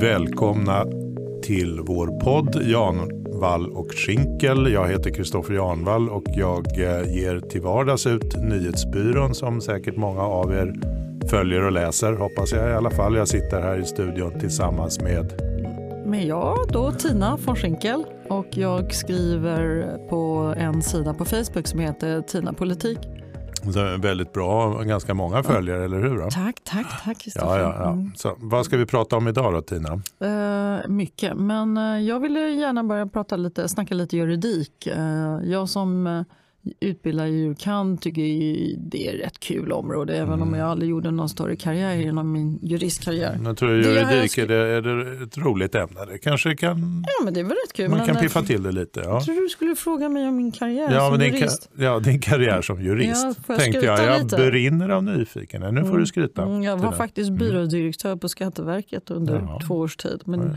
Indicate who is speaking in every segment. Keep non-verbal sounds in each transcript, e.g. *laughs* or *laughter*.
Speaker 1: Välkomna till vår podd Janvall och Schinkel. Jag heter Kristoffer Janvall och jag eh, ger till vardags ut Nyhetsbyrån som säkert många av er följer och läser, hoppas jag i alla fall. Jag sitter här i studion tillsammans med
Speaker 2: med jag då, Tina von Schinkel och jag skriver på en sida på Facebook som heter Tina Politik
Speaker 1: väldigt bra, ganska många följare, ja. eller hur? Då?
Speaker 2: Tack, tack, tack.
Speaker 1: Ja, ja, ja. Mm. Så, vad ska vi prata om idag då Tina?
Speaker 2: Uh, mycket, men uh, jag ville gärna börja prata lite, snacka lite juridik. Uh, jag som utbildad djur kan tycker det är ett kul område även mm. om jag aldrig gjorde någon större karriär genom min juristkarriär.
Speaker 1: Jag tror juridik är, det, är det ett roligt ämne. Det kanske kan,
Speaker 2: ja, men det väl rätt kul.
Speaker 1: Man kan piffa till det lite. Ja.
Speaker 2: Jag tror du skulle fråga mig om min karriär
Speaker 1: ja,
Speaker 2: som
Speaker 1: din
Speaker 2: jurist.
Speaker 1: ja, din karriär som jurist. Ja, tänkte jag. Jag lite? brinner av nyfiken. Nu får du mm. skryta.
Speaker 2: Mm, jag var faktiskt mm. byrådirektör på Skatteverket under ja. två års tid. Men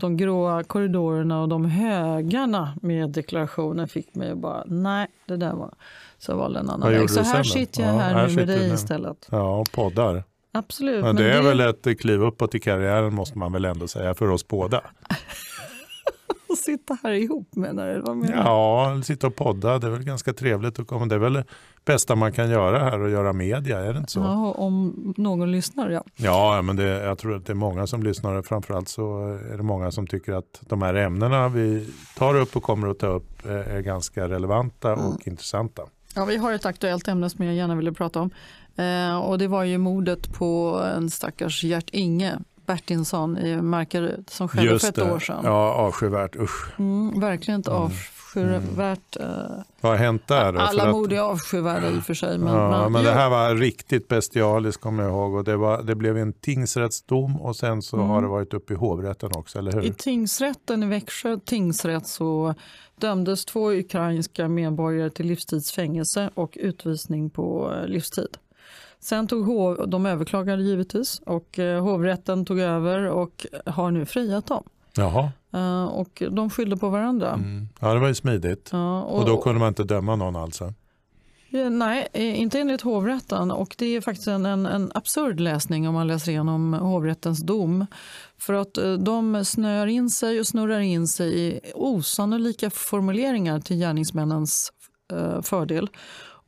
Speaker 2: de gråa korridorerna och de högarna med deklarationer fick mig att bara, nej, det där var... Så jag valde en annan väg. Så här sitter jag här ja, nu med dig istället.
Speaker 1: Ja, och poddar.
Speaker 2: Absolut.
Speaker 1: Men, men det är det... väl ett kliv uppåt i karriären måste man väl ändå säga för oss båda. *laughs*
Speaker 2: och sitta här ihop menar du? Vad
Speaker 1: menar ja, sitta och podda. Det är väl ganska trevligt. att komma. Det är väl det bästa man kan göra här och göra media, är det inte så?
Speaker 2: Ja, om någon lyssnar ja.
Speaker 1: Ja, men det, jag tror att det är många som lyssnar. Framförallt så är det många som tycker att de här ämnena vi tar upp och kommer att ta upp är ganska relevanta och mm. intressanta.
Speaker 2: Ja, vi har ett aktuellt ämne som jag gärna ville prata om. Eh, och det var ju mordet på en stackars Gert-Inge Bertinsson i Markaryd som skedde för ett år sedan.
Speaker 1: Ja, avskyvärt. Usch.
Speaker 2: Mm, verkligen inte avskyvärt. Mm.
Speaker 1: Vad har hänt där? Då?
Speaker 2: Alla mord är avskyvärda i och för sig.
Speaker 1: Men, ja, men, men det här var riktigt bestialiskt kommer jag ihåg. Och det, var, det blev en tingsrättsdom och sen så mm. har det varit uppe i hovrätten också, eller hur?
Speaker 2: I tingsrätten i Växjö tingsrätt så dömdes två ukrainska medborgare till livstidsfängelse och utvisning på livstid. Sen tog hov, de överklagade givetvis och eh, hovrätten tog över och har nu friat dem.
Speaker 1: Jaha.
Speaker 2: Uh, och de skyllde på varandra. Mm.
Speaker 1: Ja, det var ju smidigt. Uh, och, och, då kunde man inte döma någon alltså?
Speaker 2: Ja, nej, inte enligt hovrätten. Och det är faktiskt en, en, en, absurd läsning om man läser igenom hovrättens dom. För att uh, de snör in sig och snurrar in sig i osannolika formuleringar till gärningsmännens fördel.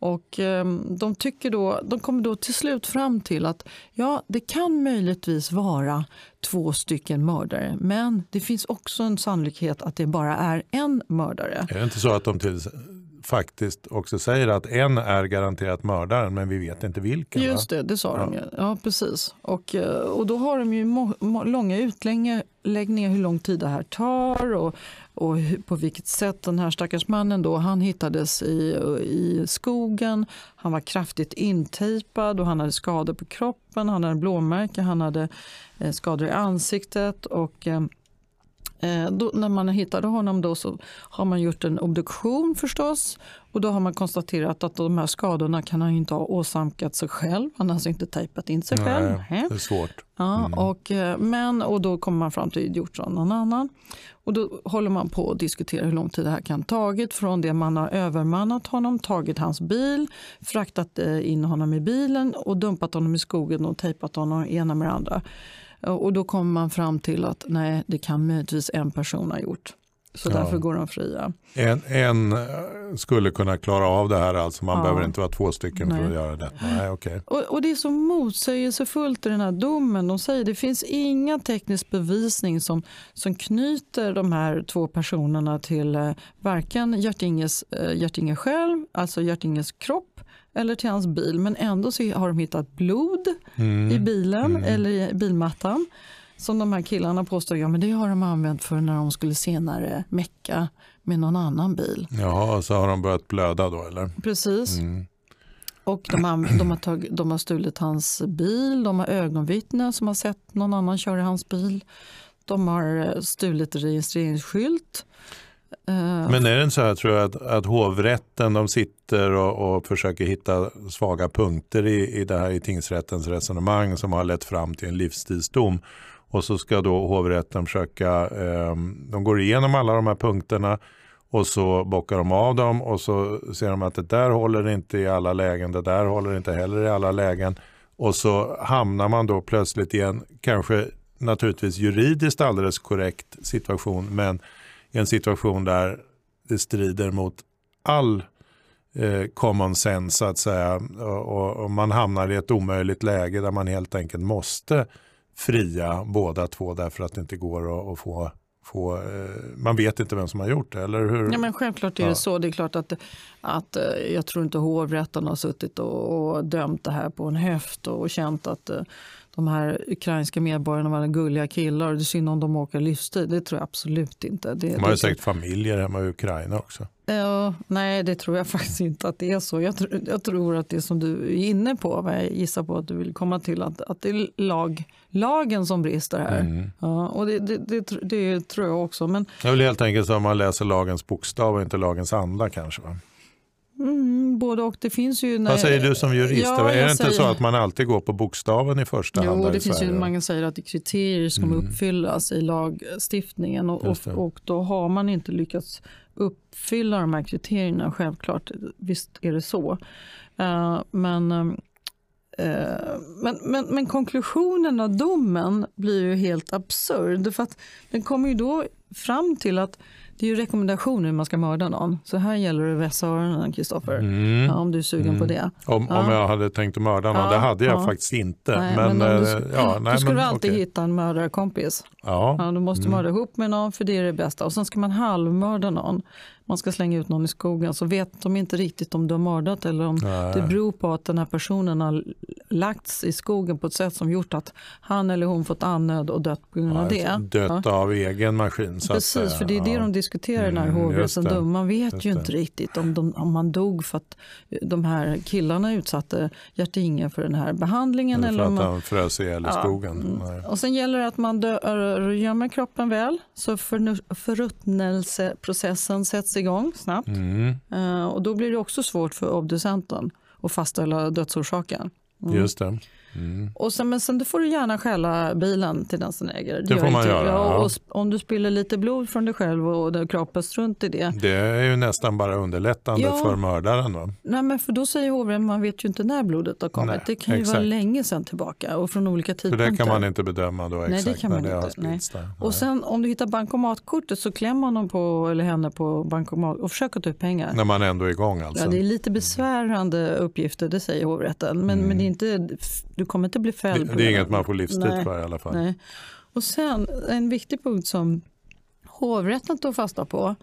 Speaker 2: Och ehm, de, tycker då, de kommer då till slut fram till att ja, det kan möjligtvis vara två stycken mördare men det finns också en sannolikhet att det bara är en mördare.
Speaker 1: Är det inte så att de till, faktiskt också säger att en är garanterat mördaren men vi vet inte vilken?
Speaker 2: Just det, det sa ja. de ju. Ja, precis. Och, eh, och då har de ju långa utläggningar hur lång tid det här tar och och på vilket sätt den här stackars mannen då, han hittades i, i skogen. Han var kraftigt intejpad och han hade skador på kroppen, han hade blåmärken, han hade eh, skador i ansiktet. Och eh, eh då, när man hittade honom då så har man gjort en obduktion förstås och då har man konstaterat att de här skadorna kan han inte ha åsamkat sig själv. Han har alltså inte tejpat in sig själv.
Speaker 1: Nej, det är svårt.
Speaker 2: Ja, mm. och, men, och då kommer man fram till gjort av någon annan. Och då håller man på att diskutera hur lång tid det här kan tagit från det man har övermannat honom, tagit hans bil, fraktat eh, in honom i bilen och dumpat honom i skogen och tejpat honom ena med det andra. Och då kommer man fram till att nej, det kan möjligtvis en person ha gjort. Så ja. därför går de fria.
Speaker 1: En, en, eh, skulle kunna klara av det här, alltså man ja. behöver inte vara två stycken Nej. för att göra det. Nej, okay.
Speaker 2: och, och, det är så motsägelsefullt i den här domen. De säger det finns inga teknisk bevisning som, som knyter de här två personerna till eh, varken Hjärtinges, eh, Hjärtinge själv, alltså Hjärtinges kropp eller till hans bil. Men ändå så har de hittat blod mm. i bilen mm. eller i bilmattan som de här killarna påstår, ja men det har de använt för när de skulle senare mecka med någon annan bil.
Speaker 1: Ja, så har de börjat blöda då eller?
Speaker 2: Precis. Mm. Och de har, de, har tag, de har stulit hans bil, de har ögonvittnen som har sett någon annan köra hans bil. De har eh, stulit registreringsskylt.
Speaker 1: Eh, men är det inte så här tror jag att, att hovrätten de sitter och, och försöker hitta svaga punkter i, i det här i tingsrättens resonemang som har lett fram till en livstidsdom. Och så ska då hovrätten försöka, eh, de går igenom alla de här punkterna och så bockar de av dem och så ser de att det där håller inte i alla lägen, det där håller inte heller i alla lägen. Och så hamnar man då plötsligt i en kanske naturligtvis juridiskt alldeles korrekt situation men i en situation där det strider mot all eh, common sense så att säga och, och, man hamnar i ett omöjligt läge där man helt enkelt måste fria båda två därför att det inte går att, att få få, eh, man vet inte vem som har gjort det, eller hur?
Speaker 2: Ja, men självklart är det ja. så. Det är klart att, att eh, jag tror inte hovrätten har suttit och, och dömt det här på en höft och känt att eh, de här ukrainska medborgarna var gulliga killar. Det är synd om de åker livstid. Det tror jag absolut inte. Det,
Speaker 1: de har ju säkert familjer hemma i Ukraina också.
Speaker 2: Uh, nej, det tror jag *laughs* faktiskt inte att det är så. Jag, tr jag, tror att det som du är inne på, vad jag gissar på att du vill komma till, att, att det är lag, lagen som brister här. Mm. Uh, och det, det, det, det, tror jag också. Men...
Speaker 1: Det är väl helt enkelt så att man läser lagens bokstav och inte lagens anda kanske? Va?
Speaker 2: Mm, både och. Det finns ju
Speaker 1: när... Vad säger du som jurist? Ja, är det inte säger... så att man alltid går på bokstaven i första
Speaker 2: jo,
Speaker 1: hand?
Speaker 2: Jo, det finns Sverige? ju, man säger att kriterier ska mm. uppfyllas i lagstiftningen och, och, och, då har man inte lyckats uppfylla de här kriterierna. Självklart, visst är det så. Uh, men, uh, men, men, men, konklusionen av domen blir ju helt absurd. För att den kommer ju då fram till att det är ju rekommendationer hur man ska mörda någon. Så här gäller det att vässa öronen, Kristoffer. Mm. Ja, om du är sugen mm. på det.
Speaker 1: Om,
Speaker 2: ja.
Speaker 1: om jag hade tänkt att mörda någon, det hade jag faktiskt inte.
Speaker 2: Nej, men, men du, äh, ja, nej, du skulle men, alltid okay. hitta en mördarkompis. Ja. Ja, du måste mm. mörda ihop med någon för det är det bästa. Och sen ska man halvmörda någon man ska slänga ut någon i skogen så vet de inte riktigt om du har mördat eller om Nej. det beror på att den här personen har lagts i skogen på ett sätt som gjort att han eller hon fått annöd och dött på grund av det.
Speaker 1: Dött ja. av egen maskin. Så
Speaker 2: Precis, för det är det de diskuterar mm, när hovrätten dömer. Man vet ju inte riktigt om, de, om man dog för att de här killarna utsatte Gert-Inge för den här behandlingen.
Speaker 1: Eller,
Speaker 2: eller
Speaker 1: för att han frös ihjäl i skogen.
Speaker 2: Mm. Och sen gäller det att man gömmer kroppen väl så förruttnelseprocessen sätts igång snabbt. Mm. Uh, och då blir det också svårt för obducenten att fastställa dödsorsaken.
Speaker 1: Mm. Just det.
Speaker 2: Mm. Och sen, men sen får du gärna stjäla bilen till den som äger.
Speaker 1: Det, det får man göra.
Speaker 2: Ja, och om du spiller lite blod från dig själv och det kroppas runt i det.
Speaker 1: Det är ju nästan bara underlättande ja. för mördaren. Va?
Speaker 2: Nej, men för då säger hovrätten man vet ju inte när blodet har kommit. Nej, det kan ju exakt. vara länge sedan tillbaka och från olika tidpunkter.
Speaker 1: För det kan man inte bedöma då exakt Nej, det kan man inte. Nej.
Speaker 2: Där. Och sen om du hittar bankomatkortet så klämmer honom på, eller henne på bankomat och försöker ta ut pengar.
Speaker 1: När man ändå är igång alltså?
Speaker 2: Ja, det är lite besvärande uppgifter, det säger hovrätten. Men, mm. men det är inte, du kommer inte bli fälld
Speaker 1: det, det är inget man får livstid för i alla fall. Nej.
Speaker 2: Och sen en viktig punkt som hovrätten tog fasta på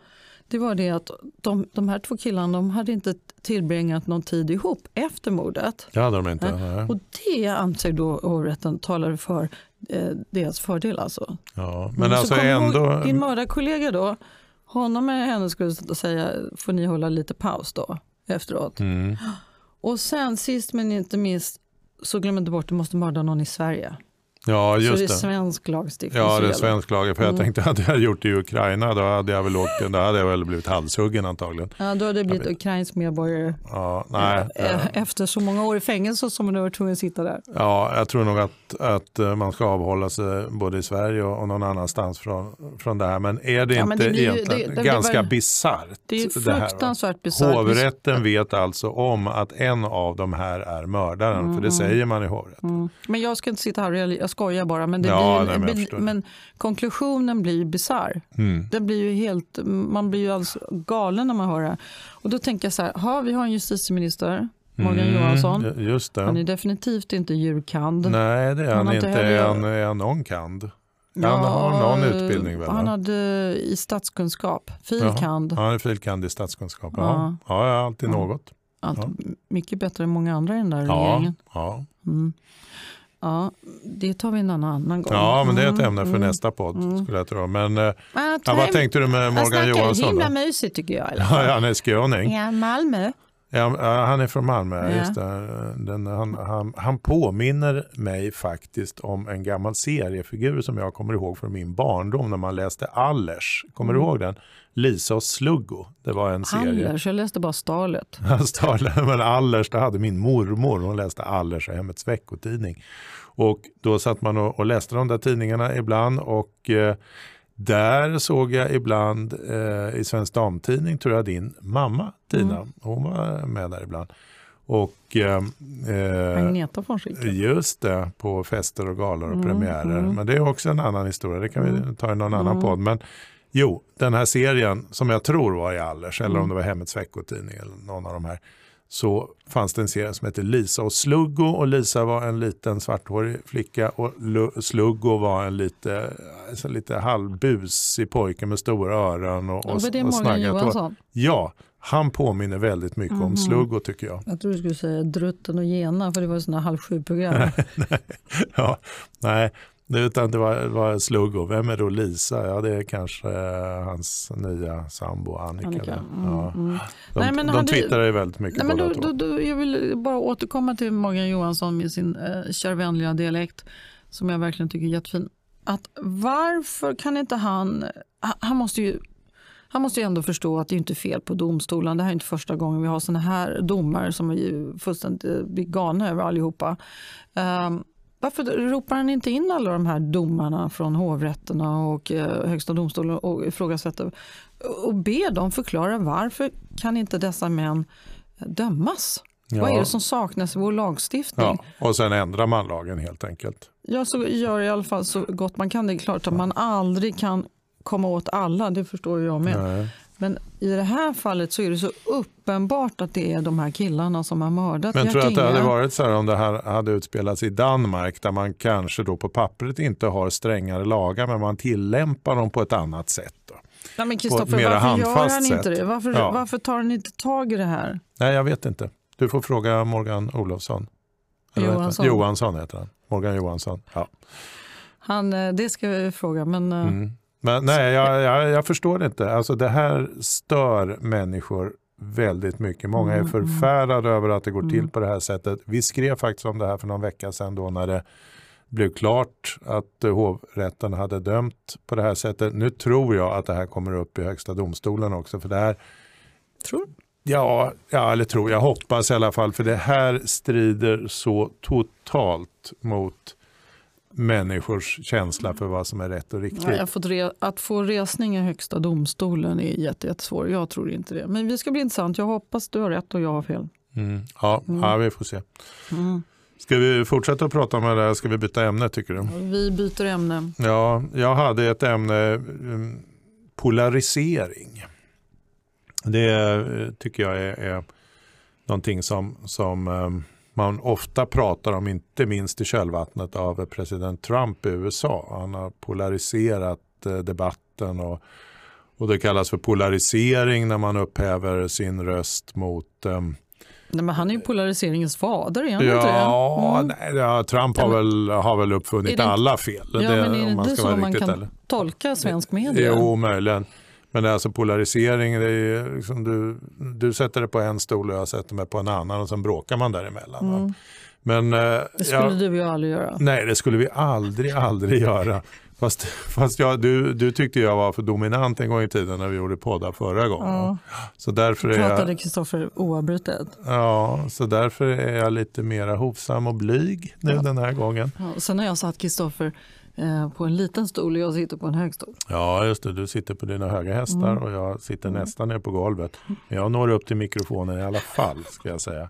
Speaker 2: det var det att de, de här två killarna de hade inte tillbringat någon tid ihop efter mordet.
Speaker 1: Det hade de inte. Nej.
Speaker 2: Och det anser då hovrätten talade för eh, deras fördel. Alltså.
Speaker 1: Ja, men, men alltså ändå...
Speaker 2: din mördarkollega då, honom eller henne skulle säga får ni hålla lite paus då efteråt. Mm. Och sen sist men inte minst så glöm inte bort du måste mörda någon i Sverige.
Speaker 1: Ja, just
Speaker 2: så det
Speaker 1: är
Speaker 2: svensk lagstiftning.
Speaker 1: Ja, det är svensk lag. För jag mm. tänkte, hade jag gjort det i Ukraina då hade jag väl, åkt, då hade jag väl blivit halshuggen antagligen.
Speaker 2: Ja, då hade du blivit ukrainsk medborgare.
Speaker 1: Ja, nej,
Speaker 2: Efter så många år i fängelse som du var tvungen att sitta där.
Speaker 1: Ja, jag tror nog att, att eh, man ska avhålla sig både i Sverige och någon annanstans från, från det här. Men är det ja, inte det egentligen det, det, ganska bisarrt?
Speaker 2: Det är fruktansvärt bisarrt.
Speaker 1: Hovrätten vet alltså om att en av de här är mördaren, mm. för det mm. säger man i hovrätten. Mm.
Speaker 2: Men jag ska inte sitta här och jag skojar bara, men, ja, blir, nej, men, men, konklusionen blir bisarr. Mm. Den blir ju helt, man blir ju alldeles galen när man hör det. Och då tänker jag så här, ha, vi har en justitieminister, Morgan mm, Johansson.
Speaker 1: Just det.
Speaker 2: Han är definitivt inte djurkand.
Speaker 1: Nej, det är han, han inte. Heller... Är han, är han någon-kand? Ja, han har någon utbildning väl?
Speaker 2: Han hade i statskunskap, filkand.
Speaker 1: Ja, han är filkand i statskunskap. Ja, ja. ja alltid ja. något.
Speaker 2: Allt, Mycket bättre än många andra i den där regeringen.
Speaker 1: Ja.
Speaker 2: Mm. Ja, det tar vi en annan gång.
Speaker 1: Ja, men det är ett mm, ämne för mm, nästa podd mm. skulle jag tro. Men, men ja, vad tänkte du med Morgan Johansson? Han snackar
Speaker 2: himla mysigt tycker jag. *laughs*
Speaker 1: Ja, han är skåning.
Speaker 2: Ja, Malmö.
Speaker 1: Ja, han är från Malmö. Ja. Just Den, han, han, han, påminner mig faktiskt om en gammal seriefigur som jag kommer ihåg från min barndom när man läste Allers. Kommer mm. du ihåg den? Lisa och Sluggo. Det var en serie.
Speaker 2: Allers, jag läste bara Starlet. *laughs*
Speaker 1: Starlet, men Allers, det hade min mormor. Hon läste Allers och Hemmets veckotidning. Och då satt man och, och läste de där tidningarna ibland och eh, där såg jag ibland eh, i Svensk Damtidning, tror jag, din mamma Tina. Mm. Hon var med där ibland. Och, eh,
Speaker 2: Agneta von Schinkel.
Speaker 1: Just det, på fester och galor och mm, premiärer. Mm. Men det är också en annan historia, det kan vi mm. ta i någon annan mm. podd. Men jo, den här serien som jag tror var i Allers, eller om det var Hemmets veckotidning eller någon av de här så fanns det en serie som hette Lisa och Sluggo och Lisa var en liten svarthårig flicka och Sluggo var en lite, alltså lite halvbusig pojke med stora öron och, och,
Speaker 2: och, det och Morgan Johansson?
Speaker 1: Ja, han påminner väldigt mycket mm. om mhm. Sluggo tycker jag.
Speaker 2: Jag tror du skulle säga Drutten och Gena för det var sådana halv sju-program. *laughs*
Speaker 1: ja, nej, utan det var, var Sluggo. Vem är då Lisa? Ja, det är kanske eh, hans nya sambo Annika. Annika. Mm, ja. mm. De, nej, men de twittrar ju väldigt mycket
Speaker 2: nej, men då, då, Jag vill bara återkomma till Morgan Johansson med sin eh, kärvänliga dialekt som jag verkligen tycker är jättefin. Att varför kan inte han... Han måste ju han måste ju ändå förstå att det inte är fel på domstolen. Det här är inte första gången vi har såna här domar som är fullständigt eh, galna över allihopa. Um, varför ropar han inte in alla de här domarna från hovrätterna och eh, Högsta domstolen och ifrågasätter och ber dem förklara varför kan inte dessa män dömas? Ja. Vad är det som saknas i vår lagstiftning? Ja,
Speaker 1: och sen ändrar man lagen helt enkelt.
Speaker 2: Ja, så gör i alla fall så gott man kan. Det är klart att man aldrig kan komma åt alla, det förstår jag med. Nej. Men i det här fallet så är det så uppenbart att det är de här killarna som har mördat
Speaker 1: Men tror du att det hade varit så här om det här hade utspelats i Danmark där man kanske då på pappret inte har strängare lagar men man tillämpar dem på ett annat sätt? Då?
Speaker 2: Nej, men Kristoffer, varför gör han inte det? Varför, ja. varför tar han inte tag i det här?
Speaker 1: Nej, jag vet inte. Du får fråga Morgan Olofsson.
Speaker 2: Johansson.
Speaker 1: Johansson heter han. Morgan Johansson. Ja.
Speaker 2: Han, eh, det ska vi fråga. Men, eh, mm.
Speaker 1: Men nej, jag, jag, jag, förstår inte. Alltså det här stör människor väldigt mycket. Många är mm, mm. förfärade över att det går till mm. på det här sättet. Vi skrev faktiskt om det här för någon vecka sedan då när det blev klart att hovrätten hade dömt på det här sättet. Nu tror jag att det här kommer upp i högsta domstolen också. För det här,
Speaker 2: tror
Speaker 1: Ja, ja, eller tror jag hoppas i alla fall. För det här strider så totalt mot människors känsla för vad som är rätt och riktigt.
Speaker 2: Ja, fått att få resning i högsta domstolen är jättesvårt. Jag tror inte det. Men det ska bli intressant. Jag hoppas du har rätt och jag har fel.
Speaker 1: Mm. Ja, mm. ja, vi får se. Mm. Ska vi fortsätta att prata om det här? Ska vi byta ämne tycker du?
Speaker 2: Vi byter ämne.
Speaker 1: Ja, jag hade ett ämne, mm, polarisering. Det eh, tycker jag är, är någonting som, som um, man ofta pratar om, inte minst i kölvattnet av president Trump i USA. Han har polariserat eh, debatten och, och det kallas för polarisering när man upphäver sin röst mot um,
Speaker 2: Nej, men han är ju polariseringens fader, är han
Speaker 1: ja,
Speaker 2: inte
Speaker 1: det? Mm. Nej, ja, Trump har väl, har väl uppfunnit det, alla fel.
Speaker 2: Ja, det, men är det inte så man kan eller? tolka svensk media?
Speaker 1: Jo, möjligen. Men det är alltså polarisering, det är liksom du, du sätter dig på en stol och jag sätter mig på en annan och sen bråkar man däremellan. Mm. Men,
Speaker 2: eh, det skulle ja, du och jag aldrig göra.
Speaker 1: Nej, det skulle vi aldrig, aldrig göra. Fast, fast jag, du, du tyckte jag var för dominant en gång i tiden när vi gjorde poddar förra gången. Ja. Så därför
Speaker 2: pratade Kristoffer oavbrutet.
Speaker 1: Ja, så därför är jag lite mera hovsam och blyg nu ja. den här gången.
Speaker 2: Ja, sen har jag satt Kristoffer Eh, på en liten stol och jag sitter på en hög stol.
Speaker 1: Ja, just det. Du sitter på dina höga hästar mm. och jag sitter mm. nästan ner på golvet. Men jag når upp till mikrofonen i alla fall, ska jag säga.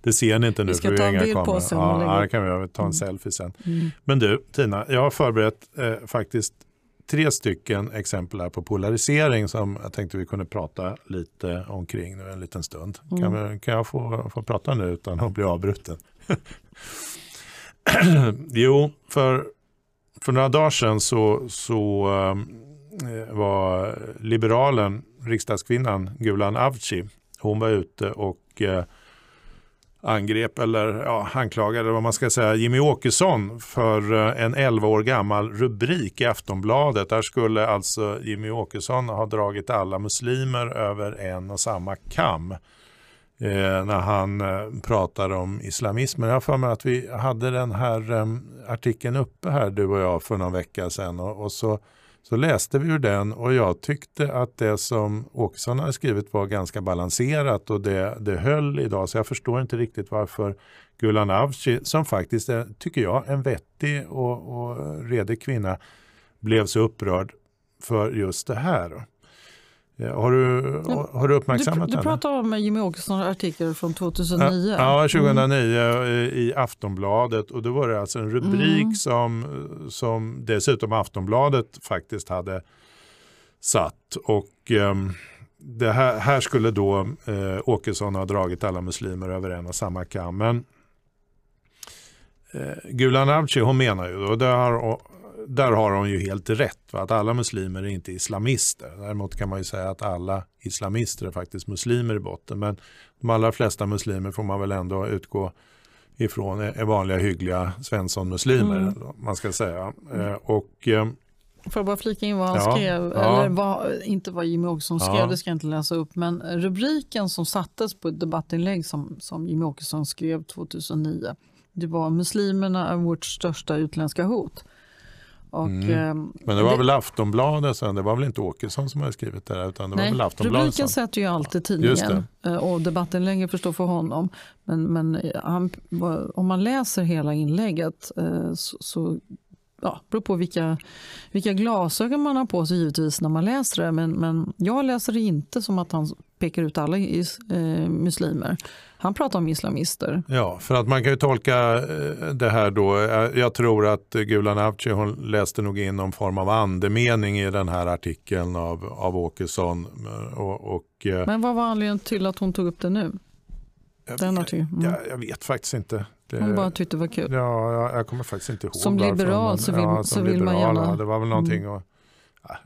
Speaker 1: Det ser ni inte nu.
Speaker 2: Vi ska ta en bild på oss.
Speaker 1: Ja, det kan vi ta en mm. selfie sen. Mm. Men du, Tina, jag har förberett eh, faktiskt tre stycken exempel här på polarisering som jag tänkte vi kunde prata lite omkring nu en liten stund. Mm. Kan, vi, kan jag få, få prata nu utan att bli avbruten? *clears throat* jo, för för några dagar sedan så, så äh, var liberalen, riksdagskvinnan Gulan Avci, hon var ute och äh, angrep eller ja, anklagade vad man ska säga Jimmy Åkesson för eh, en 11 år gammal rubrik i Aftonbladet. Där skulle alltså Jimmy Åkesson ha dragit alla muslimer över en och samma kam eh, när han eh, pratar om islamismen. Jag har för mig att vi hade den här eh, artikeln uppe här du och jag för någon vecka sedan och, och, så, så läste vi ur den och jag tyckte att det som Åkesson hade skrivit var ganska balanserat och det, det höll idag så jag förstår inte riktigt varför Gulan Avci som faktiskt är, tycker jag, en vettig och, och redig kvinna blev så upprörd för just det här. Har du, har du uppmärksammat
Speaker 2: du, du pratar om Jimmy Åkessons artikel från 2009.
Speaker 1: Ja, 2009 mm. i Aftonbladet. Och då var det alltså en rubrik mm. som, som dessutom Aftonbladet faktiskt hade satt. Och um, det här, här, skulle då eh, Åkesson ha dragit alla muslimer över en och samma kam. Men eh, Gulan Avci hon menar ju, och där där har hon ju helt rätt, va? att alla muslimer är inte islamister. Däremot kan man ju säga att alla islamister är faktiskt muslimer i botten. Men de allra flesta muslimer får man väl ändå utgå ifrån är vanliga hyggliga Svensson-muslimer. Mm. Man ska säga. Mm. Och, eh,
Speaker 2: Får jag bara flika in vad han ja, skrev, ja. eller vad, inte vad Jimmy Åkesson skrev, ja. det ska jag inte läsa upp, men rubriken som sattes på ett debattinlägg som, som Jimmy Åkesson skrev 2009, det var muslimerna är vårt största utländska hot.
Speaker 1: Och, mm. Ehm, men det var det, väl Aftonbladet sen, det var väl inte Åkesson som hade skrivit det utan det
Speaker 2: nej,
Speaker 1: var väl Aftonbladet.
Speaker 2: Rubriken sätter ju alltid tidningen eh, och debatten längre förstår för honom. Men, men eh, han, om man läser hela inlägget eh, så, så ja, beror på vilka, vilka glasögon man har på sig givetvis när man läser det. Men, men jag läser det inte som att han pekar ut alla is, eh, muslimer. Han pratar om islamister.
Speaker 1: Ja, för att man kan ju tolka eh, det här då. Jag tror att Gulan Avci hon läste nog in någon form av andemening i den här artikeln av, av Åkesson. Och, och,
Speaker 2: eh, Men vad var anledningen till att hon tog upp det nu?
Speaker 1: Den jag, mm. jag, jag vet faktiskt inte.
Speaker 2: Det, Hon bara tyckte det var kul.
Speaker 1: Ja, jag, jag kommer faktiskt inte ihåg.
Speaker 2: Som liberal men, så vill, ja, så vill liberal, man gärna...
Speaker 1: Ja, det var väl någonting mm. och,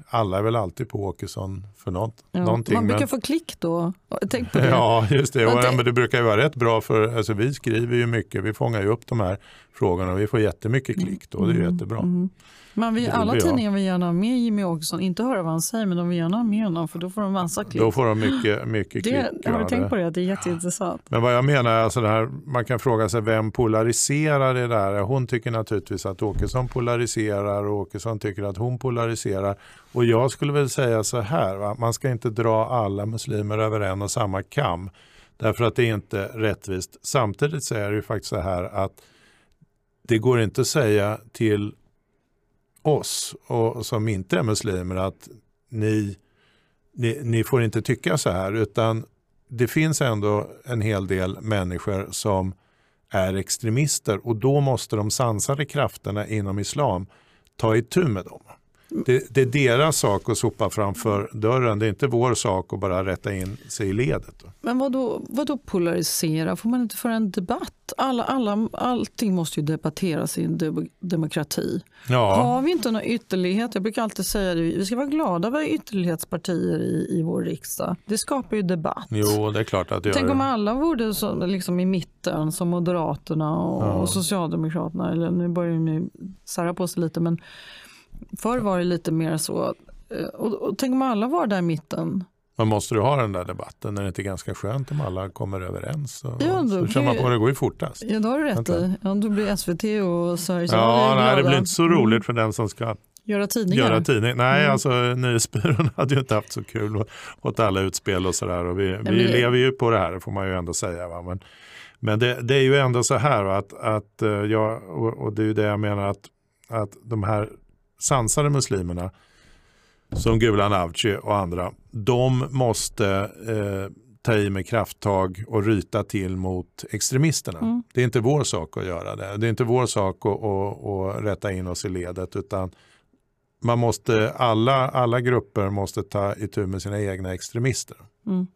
Speaker 1: alla är väl alltid på Åkesson för något.
Speaker 2: Ja,
Speaker 1: någonting.
Speaker 2: Man brukar men... få klick då. Tänk på *laughs*
Speaker 1: det. Ja, just det. Och, ja, men det brukar ju vara rätt bra för alltså, vi skriver ju mycket. Vi fångar ju upp de här frågorna och vi får jättemycket klick då. Det är ju mm. jättebra. Mm.
Speaker 2: Man vill, alla tidningar vill gärna ha med Jimmy Åkesson, inte höra vad han säger men de vill gärna ha med honom för då får de massa klick.
Speaker 1: Då får de mycket, mycket klick.
Speaker 2: Det, har du tänkt på det? Det är jätteintressant.
Speaker 1: Men vad jag menar är alltså det här, man kan fråga sig vem polariserar det där? Hon tycker naturligtvis att Åkesson polariserar och Åkesson tycker att hon polariserar. Och jag skulle väl säga så här, va? man ska inte dra alla muslimer över en och samma kam. Därför att det är inte rättvist. Samtidigt så är det ju faktiskt så här att det går inte att säga till oss och som inte är muslimer att ni, ni, ni får inte tycka så här utan det finns ändå en hel del människor som är extremister och då måste de sansade krafterna inom islam ta itu med dem. Det, det, är deras sak att sopa framför dörren. Det är inte vår sak att bara rätta in sig i ledet.
Speaker 2: Men vad då, vad då polarisera? Får man inte föra en debatt? Alla, alla, allting måste ju debatteras i en de demokrati. Ja. Har vi inte någon ytterlighet? Jag brukar alltid säga det, vi ska vara glada över ytterlighetspartier i, i vår riksdag. Det skapar ju debatt.
Speaker 1: Jo, det är klart att det
Speaker 2: Tänk om alla vore så, liksom i mitten som Moderaterna och, ja. och Socialdemokraterna. Eller nu börjar de sära på sig lite men Förr var det lite mer så. Eh, och, och tänk om alla var där i mitten.
Speaker 1: Men måste du ha den där debatten? Är det inte ganska skönt om alla kommer överens? Och, ja, så kör man på det går ju fortast.
Speaker 2: Ja, då har du rätt i. Ja, då blir SVT och Sveriges
Speaker 1: Ja, nej, det blir inte så roligt mm. för den som ska
Speaker 2: göra tidningar.
Speaker 1: Göra tidning. Nej, mm. alltså Nyhetsbyrån *laughs* hade ju inte haft så kul åt alla utspel och sådär. vi, vi det... lever ju på det här, det får man ju ändå säga. Va? Men, men det, det, är ju ändå så här att, att eh, jag, och det är ju det jag menar att, att de här sansade muslimerna som Gulan Avci och andra, de måste eh, ta i med krafttag och ryta till mot extremisterna. Mm. Det är inte vår sak att göra det. Det är inte vår sak att, att, att rätta in oss i ledet utan man måste, alla, alla grupper måste ta itu med sina egna extremister.
Speaker 2: Mm.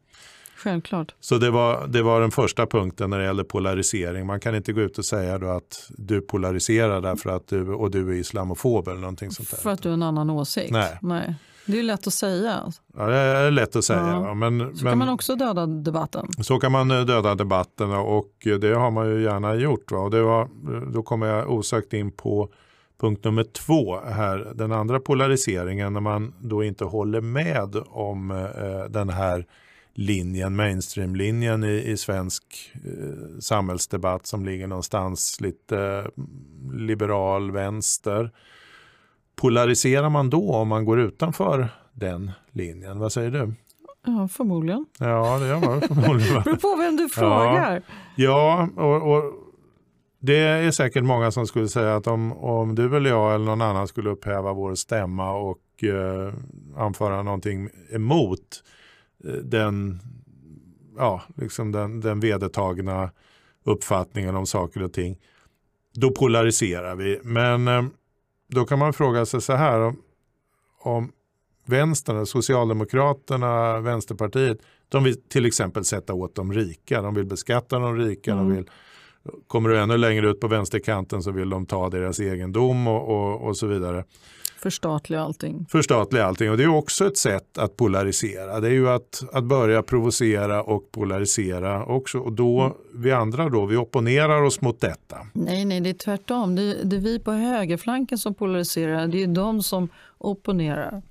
Speaker 2: Självklart.
Speaker 1: Så det var, det var den första punkten när det gäller polarisering. Man kan inte gå ut och säga då att du polariserar därför att du, och du är islamofob eller någonting sånt där.
Speaker 2: För att du har en annan åsikt?
Speaker 1: Nej.
Speaker 2: Nej. Det är lätt att säga.
Speaker 1: Ja, det är lätt att säga. Ja. Men,
Speaker 2: så men, kan man också döda debatten.
Speaker 1: Så kan man eh, döda debatten och det har man ju gärna gjort. Va? Och det var, då kommer jag osökt in på punkt nummer två här. Den andra polariseringen när man då inte håller med om eh, den här linjen, mainstreamlinjen i, i svensk eh, samhällsdebatt som ligger någonstans lite eh, liberal vänster. Polariserar man då om man går utanför den linjen? Vad säger du?
Speaker 2: Ja, förmodligen.
Speaker 1: Ja, det gör man förmodligen. *laughs*
Speaker 2: beror på vem du frågar.
Speaker 1: Ja, ja och, och det är säkert många som skulle säga att om, om du eller jag eller någon annan skulle upphäva vår stämma och eh, anföra någonting emot den, ja, liksom den, den vedertagna uppfattningen om saker och ting, då polariserar vi. Men eh, då kan man fråga sig så här, om, om vänstern, Socialdemokraterna, Vänsterpartiet, de vill till exempel sätta åt de rika, de vill beskatta de rika, mm. de vill Kommer du ännu längre ut på vänsterkanten så vill de ta deras egendom och, och, och så vidare.
Speaker 2: Förstatliga allting.
Speaker 1: Förstatliga allting och det är också ett sätt att polarisera. Det är ju att, att börja provocera och polarisera också. Och då, mm. vi andra då, vi opponerar oss mot detta.
Speaker 2: Nej, nej, det är tvärtom. Det, det är vi på högerflanken som polariserar. Det är de som opponerar.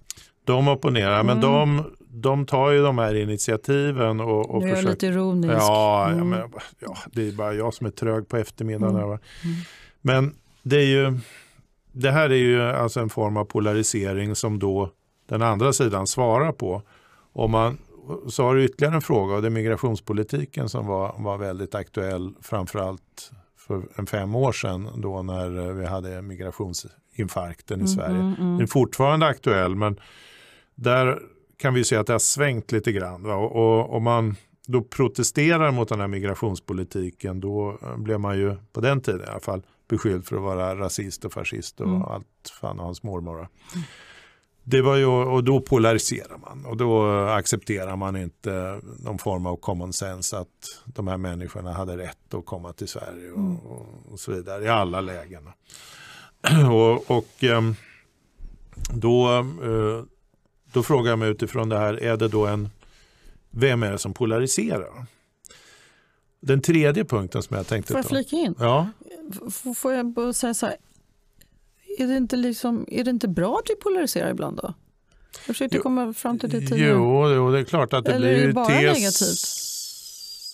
Speaker 1: De opponerar, mm. men de, de tar ju de här initiativen. Och, och
Speaker 2: du är försöker... lite ironisk.
Speaker 1: Ja, mm. ja, men, ja, det är bara jag som är trög på eftermiddagen. Mm. mm. Men det är ju det här är ju alltså en form av polarisering som då den andra sidan svarar på. Om man, så har du ytterligare en fråga och det är migrationspolitiken som var, var väldigt aktuell framförallt för en fem år sedan då när vi hade migrationsinfarkten i mm, Sverige. Mm, mm. Den är fortfarande aktuell men där kan vi se att det har svängt lite grann. Och om man då protesterar mot den här migrationspolitiken då blev man ju på den tiden i alla fall beskylld för att vara rasist och fascist och mm. allt fan och hans mormor. Det var ju, och då polariserar man och då accepterar man inte någon form av common sense att de här människorna hade rätt att komma till Sverige och, mm. och, och så vidare i alla lägen. *clears throat* och, och ehm, då, eh, då frågar jag mig utifrån det här, är det då en, vem är det som polariserar? Den tredje punkten som jag tänkte
Speaker 2: Får jag flika in?
Speaker 1: Ja.
Speaker 2: Får jag bara säga så här, är det, inte liksom, är det inte bra att vi polariserar ibland då? Jag försökte jo, komma fram till det tidigare.
Speaker 1: Jo, jo, det är klart att det
Speaker 2: Eller
Speaker 1: blir
Speaker 2: bara
Speaker 1: tes,
Speaker 2: negativt?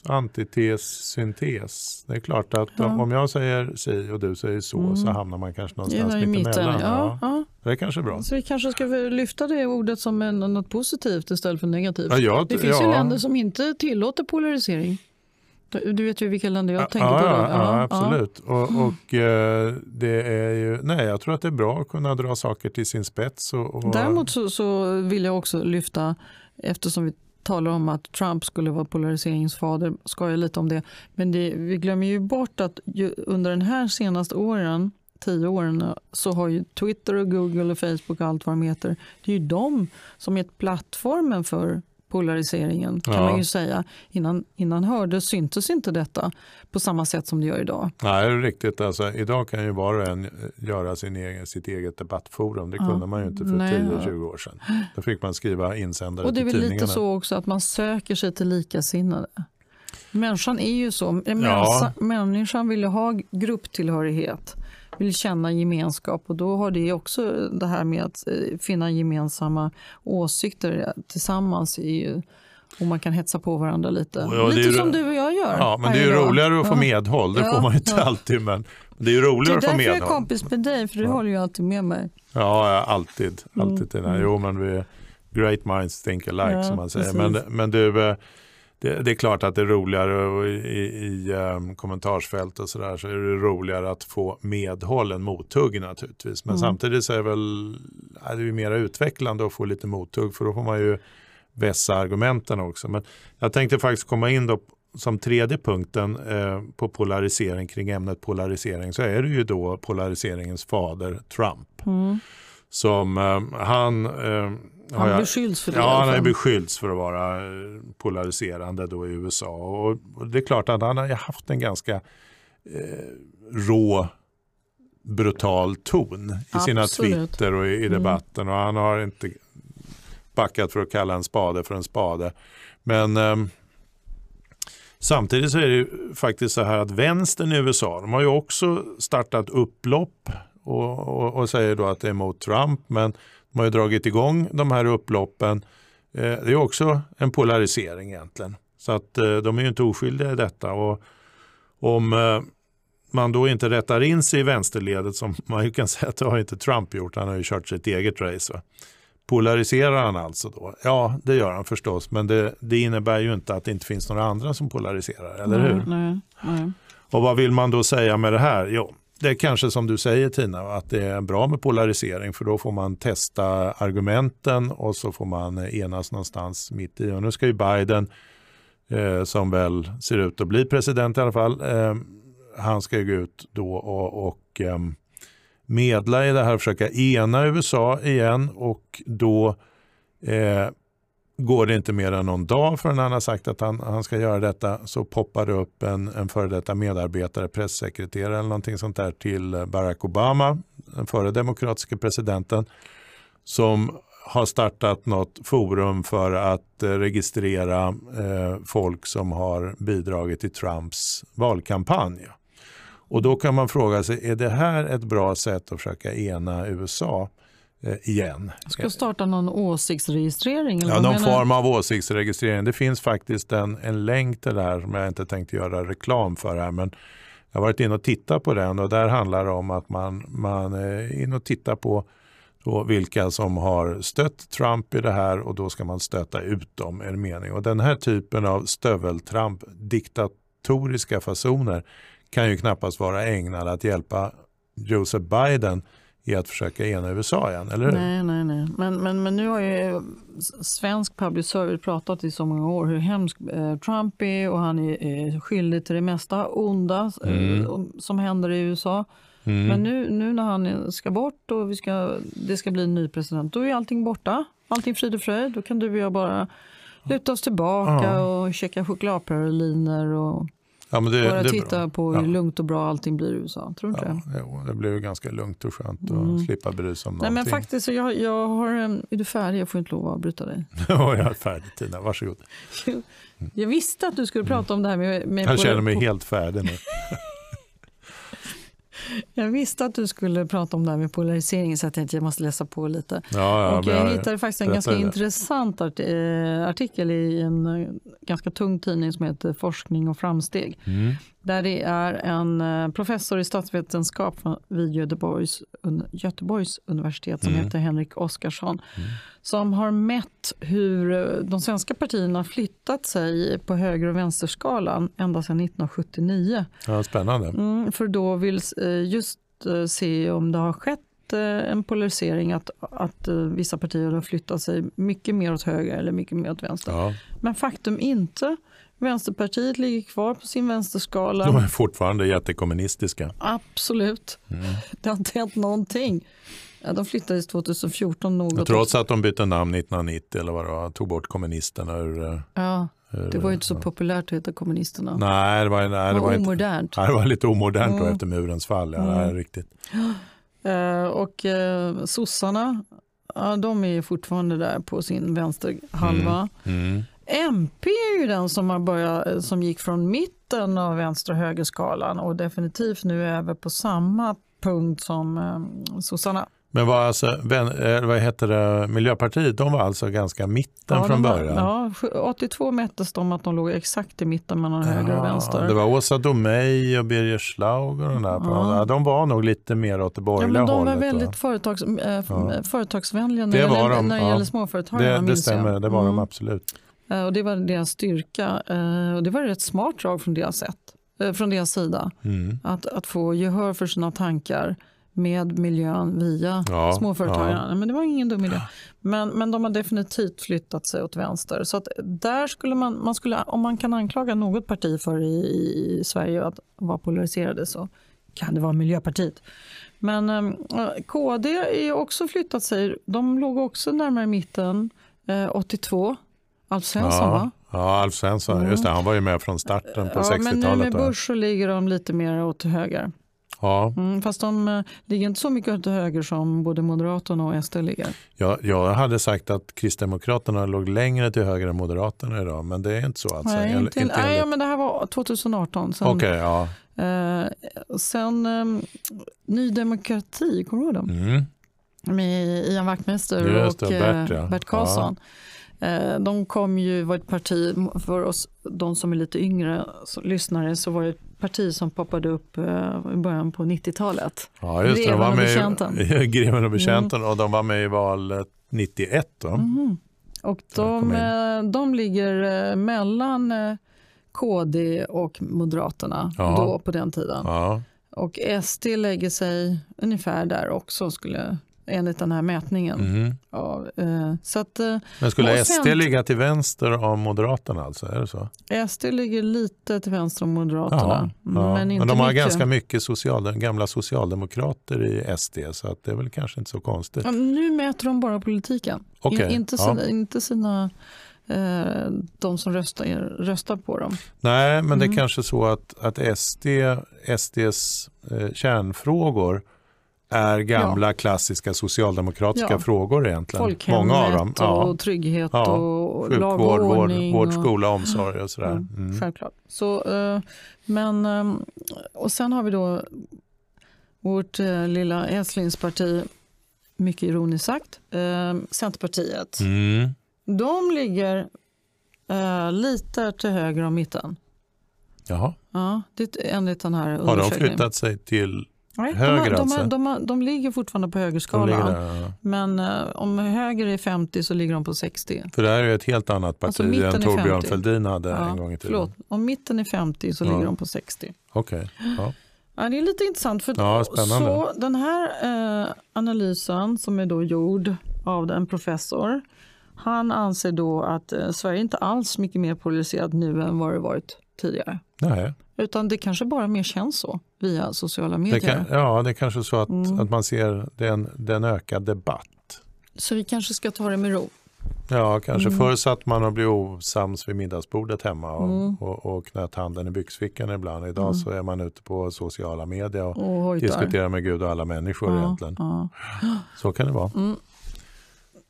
Speaker 1: antites, syntes. Det är klart att ja. om jag säger si och du säger så mm. så hamnar man kanske någonstans mittemellan. Ja, ja. Det är kanske är bra.
Speaker 2: Så vi kanske ska lyfta det ordet som en, något positivt istället för negativt. Det finns ju länder som inte tillåter polarisering. Du vet ju vilka länder jag tänker
Speaker 1: ja,
Speaker 2: på.
Speaker 1: Ja, ja, absolut. Och, och eh, det är ju, nej, jag tror att det är bra att kunna dra saker till sin spets. Och, och...
Speaker 2: Däremot så, så vill jag också lyfta, eftersom vi talar om att Trump skulle vara polariseringsfader, skojar lite om det. Men det, vi glömmer ju bort att ju, under den här senaste åren, tio åren, så har ju Twitter och Google och Facebook och allt vad de heter, det är ju de som är plattformen för polariseringen kan ja. man ju säga. Innan, innan hördes syntes inte detta på samma sätt som det gör idag.
Speaker 1: Nej, det är riktigt. Alltså, idag kan ju var och en göra sin egen, sitt eget debattforum. Det ja. kunde man ju inte för 10-20 år sedan. Då fick man skriva insändare
Speaker 2: Och det är
Speaker 1: väl
Speaker 2: lite så också att man söker sig till likasinnade. Människan är ju så. Människan, ja. människan vill ju ha grupptillhörighet vill känna gemenskap och då har det också det här med att eh, finna gemensamma åsikter tillsammans i och man kan hetsa på varandra lite. Ja, lite som du och jag gör.
Speaker 1: Ja, men det är ju roligare att få medhåll. Det ja, får man ju inte ja. alltid. Men det är ju roligare att få medhåll. Det är därför
Speaker 2: jag är kompis med dig, för du håller ju alltid med mig.
Speaker 1: Ja, alltid. alltid mm. Jo, men vi great minds think alike som man säger. Men, men du, eh, det, det, är klart att det är roligare i, i um, kommentarsfält och sådär så är det roligare att få medhåll än mothugg naturligtvis. Men mm. samtidigt så är det väl är det mer utvecklande att få lite mothugg för då får man ju vässa argumenten också. Men jag tänkte faktiskt komma in då som tredje punkten eh, på polarisering kring ämnet polarisering så är det ju då polariseringens fader Trump. Mm. Som eh, han eh,
Speaker 2: han jag, beskylls för det?
Speaker 1: Ja, han har beskyllts för att vara eh, polariserande då i USA. Och, det är klart att han har haft en ganska eh, rå brutal ton i Absolut. sina Twitter och i, i mm. debatten. Mm. Och han har inte backat för att kalla en spade för en spade. Men eh, samtidigt så är det faktiskt så här att vänstern i USA, de har ju också startat upplopp och, och, och säger då att det är mot Trump. Men de har ju dragit igång de här upploppen. Eh, det är också en polarisering egentligen. Så att eh, de är ju inte oskyldiga i detta. Och om eh, man då inte rättar in sig i vänsterledet som *laughs* man ju kan säga att det har inte Trump gjort. Han har ju kört sitt eget race. Va? Polariserar han alltså då? Ja, det gör han förstås. Men det, det, innebär ju inte att det inte finns några andra som polariserar, eller hur?
Speaker 2: Nej, nej.
Speaker 1: Och vad vill man då säga med det här? Jo, det är kanske som du säger Tina, att det är bra med polarisering för då får man testa argumenten och så får man eh, enas någonstans mitt i. Och nu ska ju Biden, eh, som väl ser ut att bli president i alla fall, eh, han ska gå ut då och, och eh, medla i det här, försöka ena USA igen och då eh, går det inte mer än någon dag förrän han har sagt att han, han ska göra detta så poppar det upp en, en före detta medarbetare, pressekreterare eller någonting sånt där till Barack Obama, den före demokratiska presidenten, som har startat något forum för att eh, registrera eh, folk som har bidragit till Trumps valkampanj. Och då kan man fråga sig, är det här ett bra sätt att försöka ena USA? Eh, igen.
Speaker 2: Ska starta någon åsiktsregistrering?
Speaker 1: Eller ja, någon menar? form av åsiktsregistrering. Det finns faktiskt en, en länk till det här som jag inte tänkte göra reklam för här. Men jag har varit inne och tittat på den och där handlar det om att man, man är inne och tittar på vilka som har stött Trump i det här och då ska man stöta ut dem är mening. Och den här typen av stöveltramp, diktatoriska fasoner kan ju knappast vara ägnade att hjälpa Joseph Biden i att försöka ena USA igen, eller hur?
Speaker 2: Nej, nej, nej. Men, men, men nu har ju svensk public service pratat i så många år hur hemsk eh, Trump är och han är, är skyldig till det mesta onda eh, mm. som händer i USA. Mm. Men nu, nu när han ska bort och vi ska, det ska bli en ny president, då är allting borta. Allting frid och fröjd. Då kan du och jag bara luta oss tillbaka ja. och käka chokladpraliner och Ja, men det, Bara det titta på hur ja. lugnt och bra allting blir i USA. Tror du inte
Speaker 1: ja, det? Jo, det blir ganska lugnt och skönt att mm. slippa bry sig om
Speaker 2: Nej, någonting. Men faktiskt, jag, jag har, är du färdig? Jag får inte lov att avbryta dig. *laughs*
Speaker 1: ja, jag är färdig Tina, varsågod. *laughs*
Speaker 2: jag visste att du skulle prata om det här med... med
Speaker 1: jag känner mig på... helt färdig nu. *laughs*
Speaker 2: Jag visste att du skulle prata om det här med polarisering så jag tänkte att jag måste läsa på lite.
Speaker 1: Ja, ja,
Speaker 2: och jag, hittade faktiskt en ganska det. intressant eh, artikel i en eh, ganska tung tidning som heter Forskning och framsteg. Mm. Där det är en eh, professor i statsvetenskap vid Göteborgs, Göteborgs universitet som mm. heter Henrik Oskarsson. Mm. Som har mätt hur eh, de svenska partierna flyttat sig på höger och vänsterskalan ända sedan 1979.
Speaker 1: Ja, spännande.
Speaker 2: Mm, för då vill eh, just se om det har skett en polarisering att, att vissa partier har flyttat sig mycket mer åt höger eller mycket mer åt vänster. Ja. Men faktum inte. Vänsterpartiet ligger kvar på sin vänsterskala.
Speaker 1: De är fortfarande jättekommunistiska.
Speaker 2: Absolut. Mm. Det har inte hänt någonting. Ja, de flyttades 2014 något.
Speaker 1: Trots att de bytte namn 1990 eller vad det var, tog bort kommunisterna ur...
Speaker 2: Eh, ja, ur, det var inte så populärt att heta kommunisterna.
Speaker 1: Nej, det var, nej,
Speaker 2: det
Speaker 1: var,
Speaker 2: omodernt.
Speaker 1: Inte, nej, det var lite omodernt mm. efter murens fall. Ja, mm. riktigt.
Speaker 2: Uh, *gasps* och uh, sossarna, uh, de är fortfarande där på sin vänsterhalva. Mm. MP är ju den som, har börjat, som gick från mitten av vänster och högerskalan och definitivt nu över på samma punkt som eh, sossarna.
Speaker 1: Men vad, alltså, eh, vad heter det, Miljöpartiet, de var alltså ganska mitten ja, från början?
Speaker 2: ja, 82 mättes de att de låg exakt i mitten mellan ja, höger och vänster.
Speaker 1: Det var Åsa Domeij och Birger Schlaug och den där. Ja. ja. de var nog lite mer åt det borgerliga
Speaker 2: ja, men
Speaker 1: de
Speaker 2: hållet. De var väldigt företags, äh, företagsvänliga när det, var de, när det gäller småföretagarna.
Speaker 1: Det, det stämmer, det var mm. de absolut.
Speaker 2: Eh, och det var deras styrka. Eh, och det var ett smart drag från deras, sätt, eh, från deras sida. Mm. Att, att få gehör för sina tankar med miljön via ja, småföretagarna. Ja. Men det var ingen dum idé. Men, men de har definitivt flyttat sig åt vänster. Så att där skulle man, man skulle, om man kan anklaga något parti för i, i Sverige att vara polariserade så kan det vara Miljöpartiet. Men eh, KD är också flyttat sig. De låg också närmare mitten, eh, 82. Alf Svensson
Speaker 1: ja.
Speaker 2: va?
Speaker 1: Ja, Alf Svensson, mm. just det, han var ju med från starten på ja, 60-talet. Men nu
Speaker 2: med Bush så ligger de lite mer åt höger.
Speaker 1: Ja.
Speaker 2: Mm, fast de uh, ligger inte så mycket åt höger som både Moderaterna och SD ligger.
Speaker 1: Ja, jag hade sagt att Kristdemokraterna låg längre till höger än Moderaterna idag, men det är inte så alltså?
Speaker 2: Nej, inte, inte nej men det här var 2018.
Speaker 1: Okej, okay, ja.
Speaker 2: Uh, sen um, Ny Demokrati, kommer du ihåg dem? Mm. Med Ian Wachtmeister och Bert, ja. Bert Karlsson. Ja. Eh, de kom ju, var ett parti, för oss de som är lite yngre lyssnare, så var det ett parti som poppade upp eh, i början på 90-talet.
Speaker 1: Ja, just det. De var med i Greven och betjänten *laughs* mm. och de var med i valet 91. Då. Mm.
Speaker 2: Och de, eh, de ligger mellan KD och Moderaterna
Speaker 1: Ja.
Speaker 2: då på den tiden.
Speaker 1: Ja.
Speaker 2: Och SD lägger sig ungefär där också skulle, enligt den här mätningen.
Speaker 1: Mhm.
Speaker 2: Ja, eh, så att eh,
Speaker 1: Men skulle
Speaker 2: Och sen-
Speaker 1: SD ligga till vänster om Moderaterna alltså? Är det så?
Speaker 2: SD ligger lite till vänster om Moderaterna.
Speaker 1: Ja, ja.
Speaker 2: Men, inte
Speaker 1: de har
Speaker 2: mycket.
Speaker 1: ganska mycket social, gamla socialdemokrater i SD så att det är väl kanske inte så konstigt.
Speaker 2: Ja, nu mäter de bara politiken.
Speaker 1: Okej,
Speaker 2: In, inte, sina, inte sina, eh, de som röstar, röstar på dem.
Speaker 1: Nej, men det är
Speaker 2: Mm.
Speaker 1: kanske så att, att SD, SDs eh, kärnfrågor är gamla klassiska socialdemokratiska
Speaker 2: Ja.
Speaker 1: frågor egentligen.
Speaker 2: Folkhemmet
Speaker 1: Många av dem. Ja.
Speaker 2: och trygghet
Speaker 1: Ja.
Speaker 2: och lag
Speaker 1: Sjukvård,
Speaker 2: och
Speaker 1: vård,
Speaker 2: ordning.
Speaker 1: vård,
Speaker 2: och-
Speaker 1: skola, omsorg och sådär.
Speaker 2: Ja,
Speaker 1: Mm.
Speaker 2: Självklart. Så, eh, men, eh, och sen har vi då vårt eh, lilla älsklingsparti, mycket ironiskt sagt, Centerpartiet.
Speaker 1: Mm.
Speaker 2: De ligger lite till höger om mitten.
Speaker 1: Jaha.
Speaker 2: Ja, det är enligt den här
Speaker 1: Har de flyttat sig till
Speaker 2: Nej,
Speaker 1: höger
Speaker 2: de, de,
Speaker 1: alltså?
Speaker 2: de, har, de ligger fortfarande på
Speaker 1: de
Speaker 2: högerskalan.
Speaker 1: där, ja.
Speaker 2: Men eh, om höger är 50 så ligger de på 60.
Speaker 1: För det här är ett helt annat parti
Speaker 2: Alltså,
Speaker 1: än Torbjörn
Speaker 2: 50.
Speaker 1: Fälldin hade
Speaker 2: Ja,
Speaker 1: en gång i tiden.
Speaker 2: Förlåt, om mitten är 50 så
Speaker 1: Ja.
Speaker 2: ligger de på 60.
Speaker 1: Okej. Ja.
Speaker 2: Ja, det är lite intressant. För
Speaker 1: Ja.
Speaker 2: Så den här eh, analysen som är då gjord av en professor. Han anser då att eh, Sverige inte alls mycket mer polariserat nu än vad det varit tidigare.
Speaker 1: Nej.
Speaker 2: Utan det kanske bara mer känns så via sociala
Speaker 1: Det
Speaker 2: medier.
Speaker 1: kan, ja, det är kanske så att,
Speaker 2: Mm.
Speaker 1: att man ser det är en, det är en ökad debatt.
Speaker 2: Så vi kanske ska ta det med ro.
Speaker 1: Ja, kanske
Speaker 2: Mm.
Speaker 1: förr satt man och blev osams vid middagsbordet hemma och,
Speaker 2: Mm.
Speaker 1: och, och knöt handen i byxfickan ibland. Idag
Speaker 2: Mm.
Speaker 1: så är man ute på sociala medier och
Speaker 2: Och
Speaker 1: diskuterar med Gud och alla människor
Speaker 2: ja,
Speaker 1: egentligen.
Speaker 2: Ja.
Speaker 1: Så kan det vara.
Speaker 2: Mm.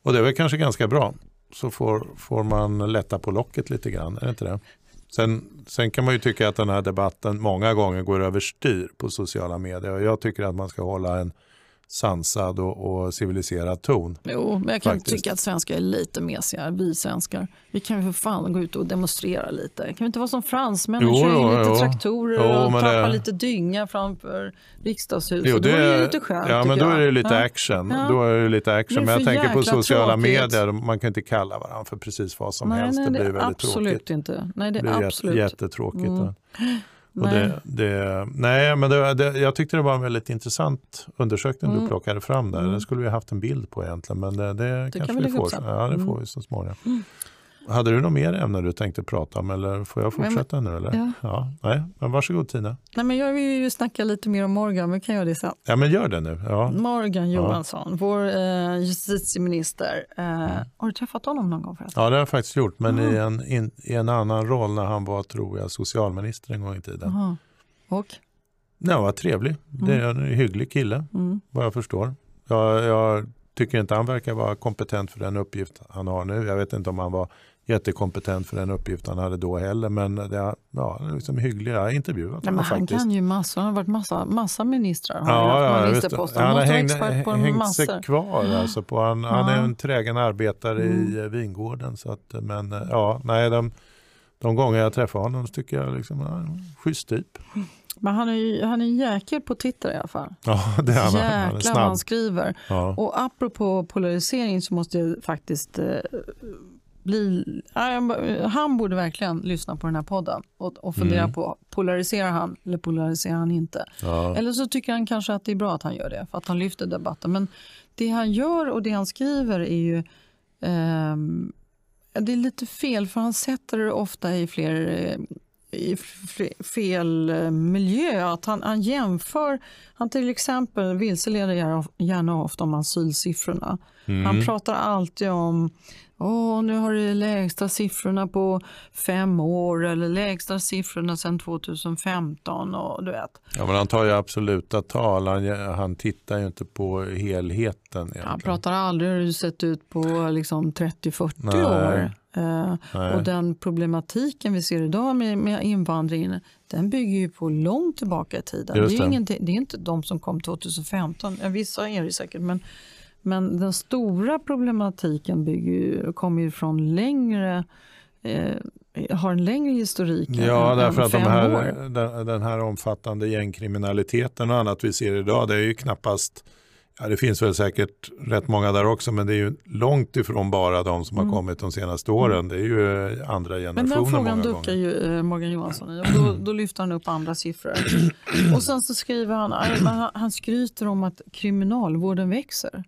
Speaker 1: Och det är väl kanske ganska bra. Så får, får man lätta på locket lite grann, är det inte det? Sen, sen kan man ju tycka att den här debatten många gånger går överstyr på sociala medier. Och jag tycker att man ska hålla en sansad och, och civiliserad ton.
Speaker 2: Jo, men jag kan
Speaker 1: Faktiskt.
Speaker 2: tycka att svenskar är lite mesiga, vi svenskar. Vi kan ju för fan gå ut och demonstrera lite. Kan vi inte vara som fransmännen,
Speaker 1: Jo,
Speaker 2: köra in lite
Speaker 1: jo.
Speaker 2: traktorer
Speaker 1: Jo,
Speaker 2: och
Speaker 1: men
Speaker 2: tappa
Speaker 1: det-
Speaker 2: lite dynga framför riksdagshuset?
Speaker 1: Jo,
Speaker 2: då är det lite skönt
Speaker 1: ja, men då är det lite action.
Speaker 2: Ja.
Speaker 1: Då är det lite
Speaker 2: Det
Speaker 1: action.
Speaker 2: är
Speaker 1: Men jag tänker på sociala
Speaker 2: tråkigt.
Speaker 1: medier, man kan inte kalla varandra för precis vad som
Speaker 2: Nej,
Speaker 1: helst.
Speaker 2: nej,
Speaker 1: det
Speaker 2: det
Speaker 1: blir
Speaker 2: är
Speaker 1: väldigt
Speaker 2: absolut
Speaker 1: tråkigt.
Speaker 2: inte. Nej, det
Speaker 1: Det
Speaker 2: är
Speaker 1: blir
Speaker 2: absolut.
Speaker 1: jätte, jättetråkigt.
Speaker 2: Mm. Nej.
Speaker 1: det, det, nej, men det, jag tyckte det var en väldigt intressant undersökning du
Speaker 2: Mm.
Speaker 1: plockade fram där.
Speaker 2: Mm.
Speaker 1: Den skulle vi haft en bild på egentligen, men det, det,
Speaker 2: kan
Speaker 1: kanske
Speaker 2: vi
Speaker 1: vi får. Ja, det
Speaker 2: Mm.
Speaker 1: får vi så småningom. Hade du något mer ämne du tänkte prata om eller får jag
Speaker 2: Men-
Speaker 1: fortsätta nu? Eller?
Speaker 2: Ja.
Speaker 1: nej, men varsågod Tina.
Speaker 2: Nej, men jag vill ju snacka lite mer om Morgan, men kan göra det sen.
Speaker 1: Ja, men gör det nu. Ja.
Speaker 2: Morgan Johansson, vår eh, justitieminister. Eh, Har du träffat honom någon gång förresten?
Speaker 1: ja, det har jag faktiskt gjort, men i, en, in, i en annan roll när han var, tror jag, socialminister en gång i tiden.
Speaker 2: Jaha. Och?
Speaker 1: Ja, var trevlig. Det är en hygglig kille.
Speaker 2: Mm.
Speaker 1: vad jag förstår. Jag, jag tycker inte han verkar vara kompetent för den uppgift han har nu. Jag vet inte om han var jättekompetent för den uppgift han hade då heller. Men det är ja, liksom hyggliga. Har
Speaker 2: men
Speaker 1: honom
Speaker 2: han
Speaker 1: faktiskt.
Speaker 2: kan ju massor. Han har varit massa, massa ministrar. Har
Speaker 1: Ja,
Speaker 2: ja,
Speaker 1: ja,
Speaker 2: ministerposter.
Speaker 1: han
Speaker 2: Han
Speaker 1: har hängt, hängt
Speaker 2: massor.
Speaker 1: sig kvar. Alltså på han, han är
Speaker 2: Ja.
Speaker 1: en trägen arbetare
Speaker 2: Mm.
Speaker 1: i eh, vingården. Så att, men eh, ja, nej, de, de gånger jag träffar honom så tycker jag liksom, ja, en schysst typ.
Speaker 2: Men han är ju han är jäkel på Twitter i alla fall.
Speaker 1: Ja, det är han. Han
Speaker 2: Jäklar vad han skriver.
Speaker 1: Ja.
Speaker 2: Och apropå polarisering så måste jag faktiskt eh, bli... Han borde verkligen lyssna på den här podden och, och fundera
Speaker 1: Mm.
Speaker 2: på polariserar han eller polariserar han inte.
Speaker 1: Ja.
Speaker 2: Eller så tycker han kanske att det är bra att han gör det för att han lyfter debatten. Men det han gör och det han skriver är ju ja, det är lite fel för han sätter det ofta i fler eh, i fel eh, miljö. Att han, han jämför, han till exempel vilseleder gärna ofta om asylsiffrorna.
Speaker 1: Mm.
Speaker 2: Han pratar alltid om Åh, nu har det lägsta siffrorna på fem år eller lägsta siffrorna sedan 2015. Och, du vet.
Speaker 1: Ja, men han tar ju absoluta tal. Han, han tittar ju inte på helheten.
Speaker 2: Han
Speaker 1: egentligen.
Speaker 2: pratar aldrig hur det sett ut på liksom 30-40
Speaker 1: Nej.
Speaker 2: år.
Speaker 1: Nej.
Speaker 2: och den problematiken vi ser idag med, med invandringen den bygger ju på långt tillbaka i tiden.
Speaker 1: Just
Speaker 2: Det är,
Speaker 1: det.
Speaker 2: ingenting, det är inte de som kom 2015, Ja, vissa är det säkert men, men den stora problematiken bygger kommer ju från längre eh, har en längre historik
Speaker 1: Ja,
Speaker 2: än,
Speaker 1: därför
Speaker 2: än
Speaker 1: att de här, den, den här omfattande gängkriminaliteten och annat vi ser idag, det är ju knappast Ja, det finns väl säkert rätt många där också men det är ju långt ifrån bara de som har mm. kommit de senaste åren. Det är ju andra generationer Men den
Speaker 2: frågan duckar ju eh, Morgan Johansson i och då, då, lyfter han upp andra siffror. och sen så skriver han, han, han skryter om att kriminalvården växer.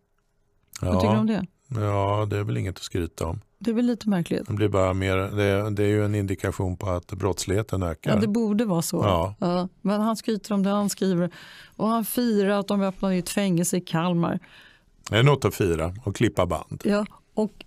Speaker 2: Ja. Vad tycker du om det?
Speaker 1: Ja, det är väl inget att skryta om.
Speaker 2: Det är väl lite märkligt.
Speaker 1: Det, blir bara mer, det, det är ju en indikation på att brottsligheten ökar.
Speaker 2: Ja, det borde vara så. Ja. ja. Men han skryter om det han skriver. Och han firar att de öppnar ett fängelse i Kalmar.
Speaker 1: Det är något att fira och klippa band.
Speaker 2: Ja, och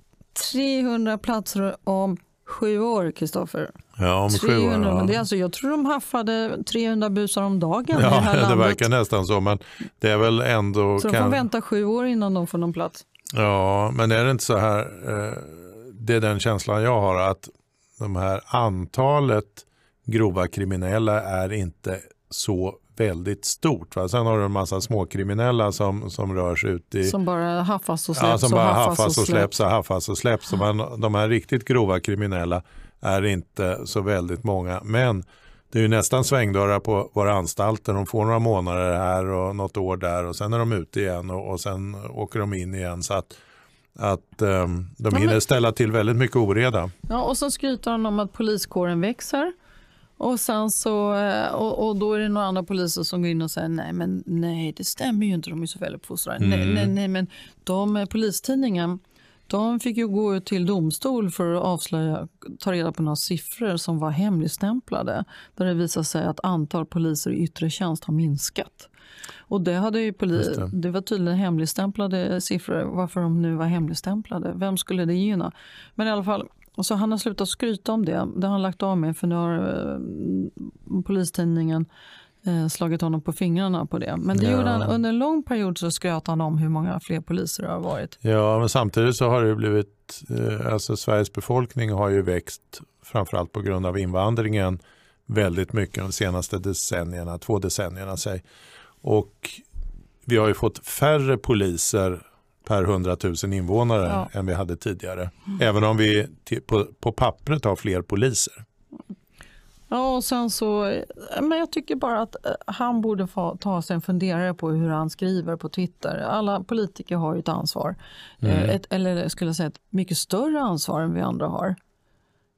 Speaker 2: 300 platser om sju år, Kristoffer.
Speaker 1: Ja, om 300, sju år. Ja.
Speaker 2: Men det är alltså, jag tror de haffade 300 busar om dagen
Speaker 1: ja,
Speaker 2: i det
Speaker 1: här *laughs* landet. Det verkar nästan så, men det är väl ändå...
Speaker 2: Så de får vänta sju år innan de får någon plats.
Speaker 1: Ja, men är det inte så här, eh, det är den känslan jag har, att de här antalet grova kriminella är inte så väldigt stort. Va? Sen har du en massa småkriminella som, som rör sig ut i...
Speaker 2: Som bara haffas och släpps. Ja,
Speaker 1: som bara haffas, haffas och släpps och haffas och släpps. Så man, de här riktigt grova kriminella är inte så väldigt många. Men det är ju nästan svängdörrar på våra anstalter. De får några månader här och något år där och sen är de ute igen och, och sen åker de in igen. Så att, att um, de ja, hinner ställa till väldigt mycket oreda.
Speaker 2: Ja, och så skryter han om att poliskåren växer. Och, sen så, eh, och, och, då är det några andra poliser som går in och säger nej, men nej, det stämmer ju inte, de är så väluppfostrade. Mm. Nej, nej, nej, men de, eh, polistidningen de fick ju gå till domstol för att avslöja, ta reda på några siffror som var hemligstämplade. Där det visade sig att antal poliser i yttre tjänst har minskat. Och det, hade ju poli- det. det. var tydligen hemligstämplade siffror. Varför de nu var hemligstämplade, vem skulle det gynna? Men i alla fall, så han har slutat skryta om det. Det har han lagt av med för nu har eh, Polistidningen eh, slagit honom på fingrarna på det. Men det ja. gjorde han, under en lång period så skröt han om hur många fler poliser det har varit.
Speaker 1: Ja, men samtidigt så har det blivit, eh, alltså Sveriges befolkning har ju växt framförallt på grund av invandringen väldigt mycket de senaste decennierna, två decennierna säg. Och vi har ju fått färre poliser per 100 000 invånare ja. än vi hade tidigare. Mm. Även om vi på, på pappret har fler poliser.
Speaker 2: Ja, och sen så, men jag tycker bara att eh, han borde få ta sig en funderare på hur han skriver på Twitter. Alla politiker har ju ett ansvar. Mm. Ett, eller skulle jag säga ett mycket större ansvar än vi andra har.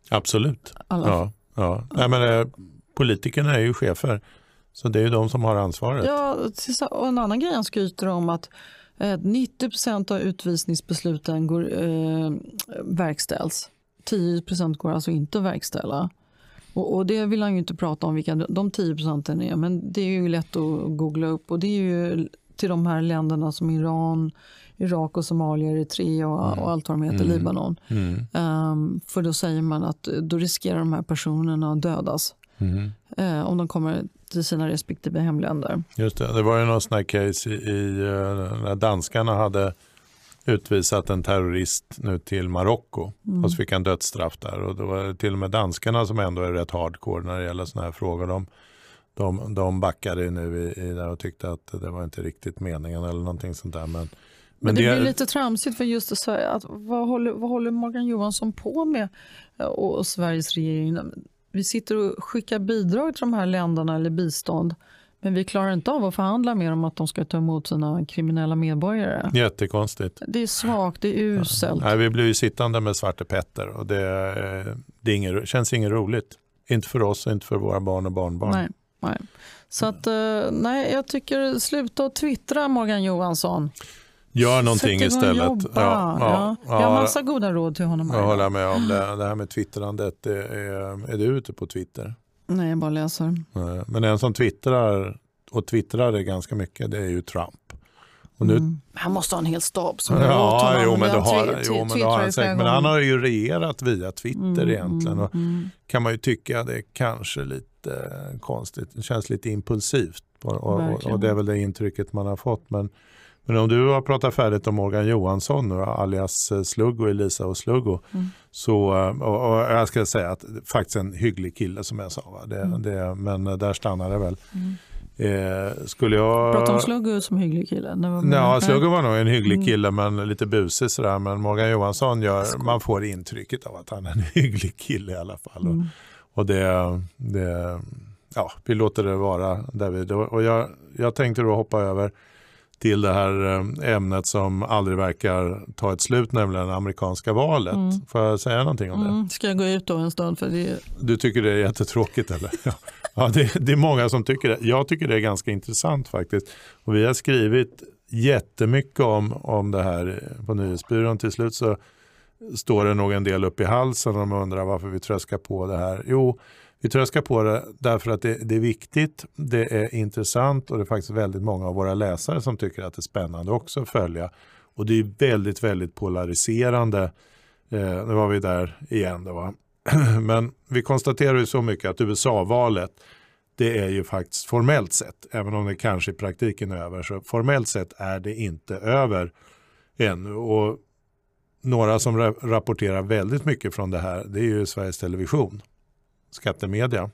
Speaker 1: Absolut. Alla. Ja, ja. Nej, men, eh, politikerna är ju chefer. Så det är ju de som har ansvaret.
Speaker 2: Ja, och en annan grej han skryter om att 90% av utvisningsbesluten går, eh, verkställs. 10% går alltså inte att verkställa. Och, och, det vill han ju inte prata om vilka de 10 procenten är, men det är ju lätt att googla upp och det är ju till de här länderna som Iran, Irak och Somalia, Eritrea och, mm. och allt vad de heter, mm. Libanon. Mm. Um, för då säger man att då riskerar de här personerna att dödas. Uh, om de kommer till sina respektive hemländer.
Speaker 1: Just det, det var ju någon sån här case i, i uh, när danskarna hade utvisat en terrorist nu till Marocko mm. och så fick han dödsstraff där. Och det var till och med danskarna som ändå är rätt hardcore när det gäller sådana här frågor. De, de, de backade nu i, i det och tyckte att det var inte riktigt meningen eller någonting sånt där. Men, men,
Speaker 2: men det, det blir lite tramsigt för just att säga att vad håller, vad håller Morgan Johansson på med och, och Sveriges regering? Vi sitter och skickar bidrag till de här länderna eller bistånd men vi klarar inte av att förhandla med dem att de ska ta emot sina kriminella medborgare.
Speaker 1: Jättekonstigt.
Speaker 2: Det är svagt, det är uselt.
Speaker 1: Nej, vi blir ju sittande med Svarte Petter och det, det ingen, känns inget roligt. Inte för oss och inte för våra barn och barnbarn.
Speaker 2: Nej, nej. Så att, eh, nej, jag tycker sluta att twittra Morgan Johansson.
Speaker 1: Gör någonting istället. Jobba.
Speaker 2: Ja, ja, ja. Jag har massa goda råd till honom.
Speaker 1: Jag håller med om det. Det här med twittrandet. Är, är du ute på Twitter?
Speaker 2: Nej, jag bara läser.
Speaker 1: Men en som twittrar och twittrar ganska mycket det är ju Trump. Och nu... Mm.
Speaker 2: Han måste ha en hel stab som
Speaker 1: ja, jo, men det har, jo, men har han säkert. Men han har ju regerat via Twitter mm, egentligen. Och mm. kan man ju tycka det är kanske lite konstigt. Det känns lite impulsivt. Och, och, och, det är väl det intrycket man har fått. Men men om du har pratat färdigt om Morgan Johansson nu, alias eh, Sluggo, Elisa och Sluggo. Mm. Så, eh, och, och, jag ska säga att faktiskt en hygglig kille som jag sa. Det, mm. det, men eh, där stannar det väl. Mm.
Speaker 2: Eh, skulle jag... Pratar om Sluggo som hygglig kille?
Speaker 1: Ja, Sluggo var nog en hygglig mm. kille men lite busig sådär. Men Morgan Johansson, gör, man får intrycket av att han är en *laughs* hygglig kille i alla fall. Och, mm. och det, det, ja, vi låter det vara David. Och jag, jag tänkte då hoppa över till det här eh, ämnet som aldrig verkar ta ett slut, nämligen det amerikanska valet. Mm. Får jag säga någonting om det? Mm.
Speaker 2: Ska jag gå ut då en stund? För det...
Speaker 1: Du tycker det är jättetråkigt eller? *laughs* Ja, det, det, är många som tycker det. Jag tycker det är ganska intressant faktiskt. Och vi har skrivit jättemycket om, om det här på Nyhetsbyrån. Till slut så står det nog en del upp i halsen och de undrar varför vi tröskar på det här. Jo, vi tröskar på det därför att det, det, är viktigt, det är intressant och det är faktiskt väldigt många av våra läsare som tycker att det är spännande också att följa. Och det är väldigt, väldigt polariserande. Eh, nu var vi där igen. Då, va? *clears throat* Men vi konstaterar ju så mycket att USA-valet det är ju faktiskt formellt sett, även om det kanske i praktiken är över, så formellt sett är det inte över ännu. Och några som rapporterar väldigt mycket från det här, det är ju Sveriges Television skattemedia.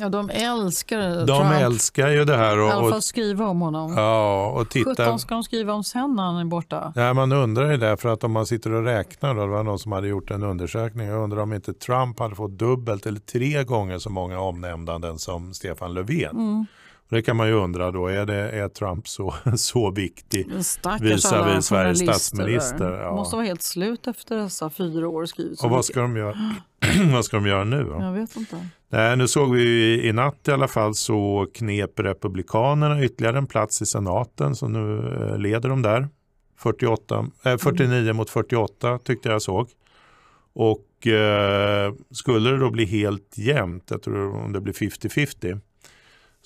Speaker 2: Ja, de älskar
Speaker 1: De Trump. älskar ju det här.
Speaker 2: Och, I alla fall skriva om honom.
Speaker 1: Ja, och titta.
Speaker 2: 17 ska de skriva om sen när han är borta.
Speaker 1: Ja, man undrar ju det, för att om man sitter och räknar, då, det var någon som hade gjort en undersökning, jag undrar om inte Trump hade fått dubbelt eller tre gånger så många omnämnanden som Stefan Löfven. Mm. Och det kan man ju undra då, är, det, är Trump så, *laughs* så viktig visavi Sveriges statsminister?
Speaker 2: Ja. måste vara helt slut efter dessa fyra år.
Speaker 1: Och vad ska, de göra? *clears throat* vad ska de göra nu? Då?
Speaker 2: Jag vet inte.
Speaker 1: Nej, nu såg vi i natt i alla fall så knep Republikanerna ytterligare en plats i senaten så nu eh, leder de där. 48, äh, 49 mm. mot 48 tyckte jag såg. Och eh, skulle det då bli helt jämnt, jag tror om det blir 50-50,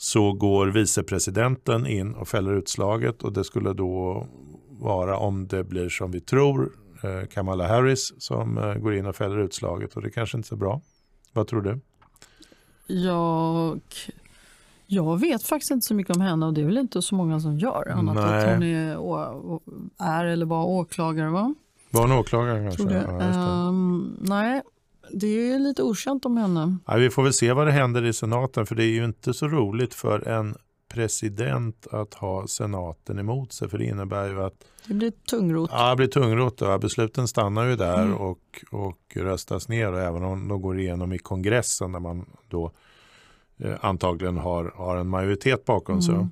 Speaker 1: så går vicepresidenten in och fäller utslaget och det skulle då vara om det blir som vi tror eh, Kamala Harris som eh, går in och fäller utslaget och det kanske inte är så bra. Vad tror du?
Speaker 2: Jag, jag vet faktiskt inte så mycket om henne och det är väl inte så många som gör annat Nej. att hon är, är eller var åklagare va?
Speaker 1: Var hon åklagare kanske? Ja,
Speaker 2: um, nej, det är lite okänt om henne.
Speaker 1: Ja, vi får väl se vad det händer i senaten för det är ju inte så roligt för en president att ha senaten emot sig för det innebär ju att
Speaker 2: det blir tungrot.
Speaker 1: Ja, det blir tungrot. Ja. Besluten stannar ju där mm. och, och röstas ner och även om de går igenom i kongressen där man då eh, antagligen har, har en majoritet bakom mm. sig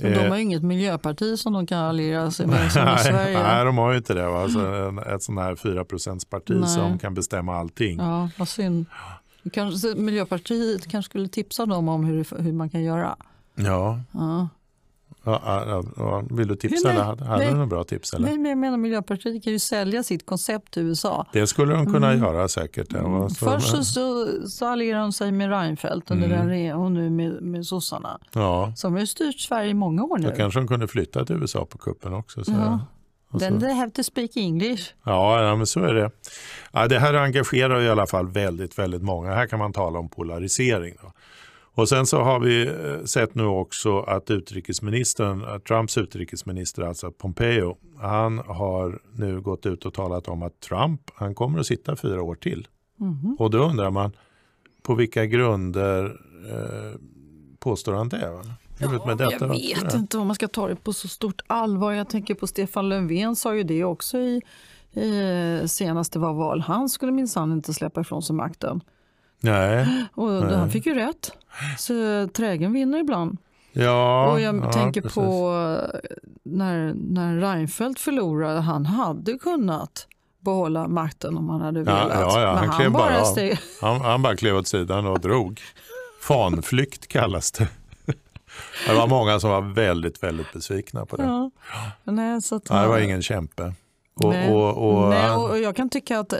Speaker 2: de har ju inget miljöparti som de kan alliera sig med som i *laughs* Sverige.
Speaker 1: Nej, de har ju inte det. Va? Alltså ett sånt här 4 parti som kan bestämma allting.
Speaker 2: Ja, vad synd. Kanske, Miljöpartiet kanske skulle tipsa dem om hur, hur man kan göra.
Speaker 1: Ja. ja. Ja, ja, vill du tipsa? Nej, eller hade, du några bra tips? Eller?
Speaker 2: Nej, men jag menar Miljöpartiet kan ju sälja sitt koncept till USA.
Speaker 1: Det skulle de kunna mm. göra säkert.
Speaker 2: Mm. Först så, så, så allierade de sig med Reinfeldt under mm. den, och nu med, med sossarna. Ja. Som har styrt Sverige i många år nu.
Speaker 1: Då kanske de kunde flytta till USA på kuppen också. Så. Ja.
Speaker 2: Then they have to speak English.
Speaker 1: Ja, ja men så är det. Ja, det här engagerar i alla fall väldigt, väldigt många. Här kan man tala om polarisering. Då. Och sen så har vi eh, sett nu också att utrikesministern, eh, Trumps utrikesminister, alltså Pompeo, han har nu gått ut och talat om att Trump, han kommer att sitta fyra år till. Mm. Och då undrar man, på vilka grunder eh, påstår han det? Va?
Speaker 2: Ja, jag vet inte om man ska ta det på så stort allvar. Jag tänker på Stefan Löfven sa ju det också i, i senaste var val. Han skulle minsann inte släppa ifrån sig makten.
Speaker 1: Nej.
Speaker 2: Och
Speaker 1: nej.
Speaker 2: han fick ju rätt. Så trägen vinner ibland.
Speaker 1: Ja,
Speaker 2: och jag
Speaker 1: ja,
Speaker 2: tänker
Speaker 1: precis.
Speaker 2: på när, när Reinfeldt förlorade, han hade kunnat behålla makten om han hade velat.
Speaker 1: Ja, ja, han, han, klev bara, steg... han, han bara klev åt sidan och drog. Fanflykt kallas det. Det var många som var väldigt, väldigt besvikna på det. Ja.
Speaker 2: Nej, så.
Speaker 1: Nej, det var ingen kämpe.
Speaker 2: Och, Nej. Och, och, Nej, och jag kan tycka att eh,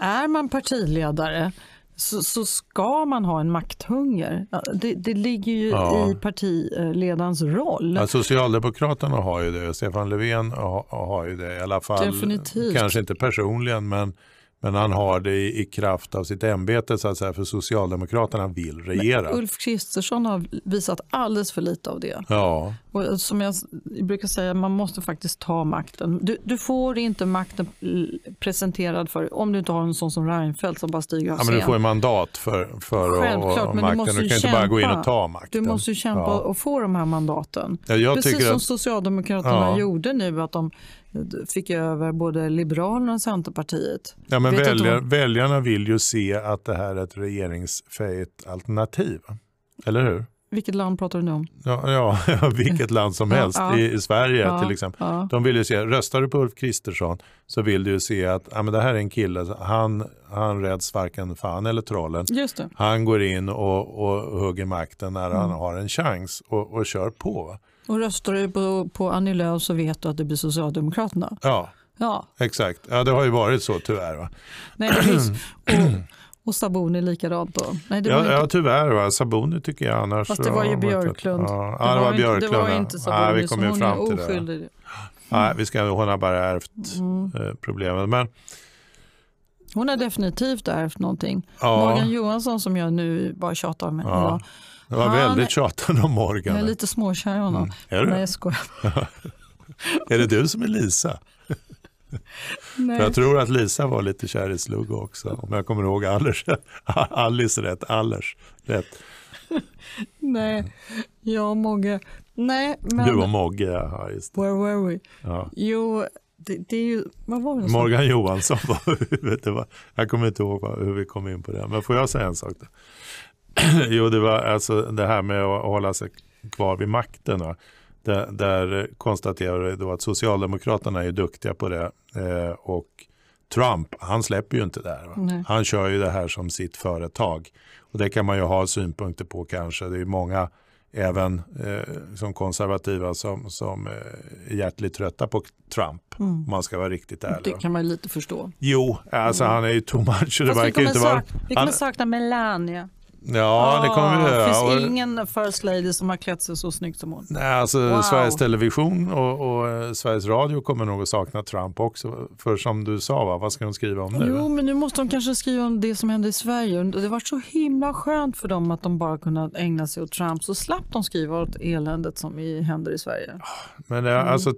Speaker 2: är man partiledare så, så, ska man ha en makthunger. Det, det ligger ju ja. i partiledarens roll.
Speaker 1: Ja, Socialdemokraterna har ju det, Stefan Löfven har, har ju det i alla fall.
Speaker 2: Definitivt.
Speaker 1: Kanske inte personligen men men han har det i, i kraft av sitt ämbete så att säga, för Socialdemokraterna vill regera. Men
Speaker 2: Ulf Kristersson har visat alldeles för lite av det.
Speaker 1: Ja.
Speaker 2: Och som jag brukar säga, man måste faktiskt ta makten. Du, du får inte makten presenterad för om du inte har en sån som Reinfeldt som bara stiger av
Speaker 1: ja, men Du får en mandat för, för Självklart, men makten. Du, måste du kan kämpa. inte bara gå in och ta makten.
Speaker 2: Du måste kämpa ja. och få de här mandaten.
Speaker 1: Ja,
Speaker 2: Precis som att... Socialdemokraterna ja. gjorde nu, att de fick över både Liberalerna och Centerpartiet.
Speaker 1: Ja, men väljar, om... Väljarna vill ju se att det här är ett regeringsfähigt alternativ. Eller hur?
Speaker 2: Vilket land pratar du nu om?
Speaker 1: Ja, ja *laughs* vilket land som *laughs* helst. Ja, I, I, Sverige till exempel. De vill ju se, röstar du på Ulf Kristersson så vill du ju se att ja, men det här är en kille, han, han räds varken fan eller trollen.
Speaker 2: Just det.
Speaker 1: Han går in och, och hugger makten när mm. han har en chans och, och kör på.
Speaker 2: Och röstar du på, på Annie Lööf så vet du att det blir Socialdemokraterna.
Speaker 1: Ja, ja. exakt. Ja, det har ju varit så tyvärr. Va?
Speaker 2: Nej. Och, Sabuni likadant då?
Speaker 1: Nej, det ja, inte... ja, tyvärr. Va? Sabuni tycker jag annars.
Speaker 2: Fast det var ju Björklund.
Speaker 1: Ja, det, ja, det var, Björklund.
Speaker 2: Det var inte Sabuni,
Speaker 1: ja, vi kom ju fram till oskyldig. det. Nej, vi ska, hon har bara ärvt mm. eh, problemet. Men,
Speaker 2: hon har definitivt ärvt någonting. Ja. Morgan Johansson som jag nu bara tjatar om ja. idag.
Speaker 1: Det var han, väldigt tjatande om Morgan.
Speaker 2: Jag är lite småkär i honom. Mm.
Speaker 1: Är du?
Speaker 2: Nej, jag skojar. *laughs*
Speaker 1: är det du som är Lisa? *laughs* Nej. Jag tror att Lisa var lite kär i Sluggo också, om jag kommer ihåg Allers, *laughs* Alice rätt. Allers rätt.
Speaker 2: Nej, jag och Mogge. Nej, men...
Speaker 1: Du och Mogge, ja just
Speaker 2: det. Where were we? Ja. Jo, det, det, är ju, vad var det?
Speaker 1: Morgan Johansson var du Jag kommer inte ihåg hur vi kom in på det, men får jag säga en sak? Då? *clears throat* jo, det var alltså det här med att hålla sig kvar vid makten. Då. Där, där konstaterar du då att Socialdemokraterna är duktiga på det eh, och Trump, han släpper ju inte det här. Han kör ju det här som sitt företag. Och det kan man ju ha synpunkter på kanske. Det är många, även eh, som konservativa, som, som eh, är hjärtligt trötta på Trump. Mm. Om man ska vara riktigt ärlig.
Speaker 2: Det kan man lite förstå.
Speaker 1: Jo, alltså mm. han är ju too much.
Speaker 2: Det vi, kommer inte vara, vi kommer sakna Melania.
Speaker 1: Ja, det kommer vi
Speaker 2: göra. Det finns ingen first lady som har klätt sig så snyggt som hon.
Speaker 1: Nej, alltså wow. Sveriges Television och, och, eh, Sveriges Radio kommer nog att sakna Trump också. För som du sa, va? vad ska de skriva om nu?
Speaker 2: Jo, men nu måste de kanske skriva om det som händer i Sverige. Det var så himla skönt för dem att de bara kunde ägna sig åt Trump. Så slapp de skriva åt eländet som händer i Sverige.
Speaker 1: Men, mm. alltså,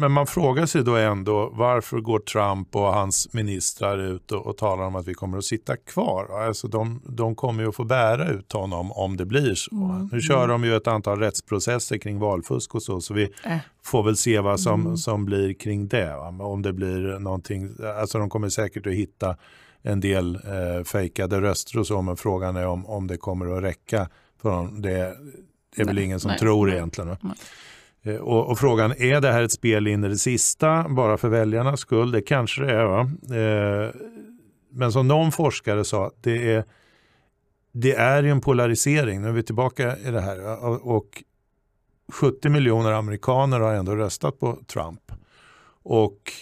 Speaker 1: men man frågar sig då ändå varför går Trump och hans ministrar ut och, och talar om att vi kommer att sitta kvar? Alltså, de, de kommer ju att få bära ut honom om det blir så. Mm. Nu kör de ju ett antal rättsprocesser kring valfusk och så, så vi äh. får väl se vad som, mm. som blir kring det. Om det blir någonting, alltså de kommer säkert att hitta en del eh, fejkade röster och så, men frågan är om, om det kommer att räcka för dem. Det, det är väl ingen som nej, tror nej, egentligen. Nej. Eh, och, och, frågan, är det här ett spel in i det sista bara för väljarnas skull? Det kanske det är. Va? Eh, men som någon forskare sa, det är det är ju en polarisering, nu är vi tillbaka i det här. Och 70 miljoner amerikaner har ändå röstat på Trump. Och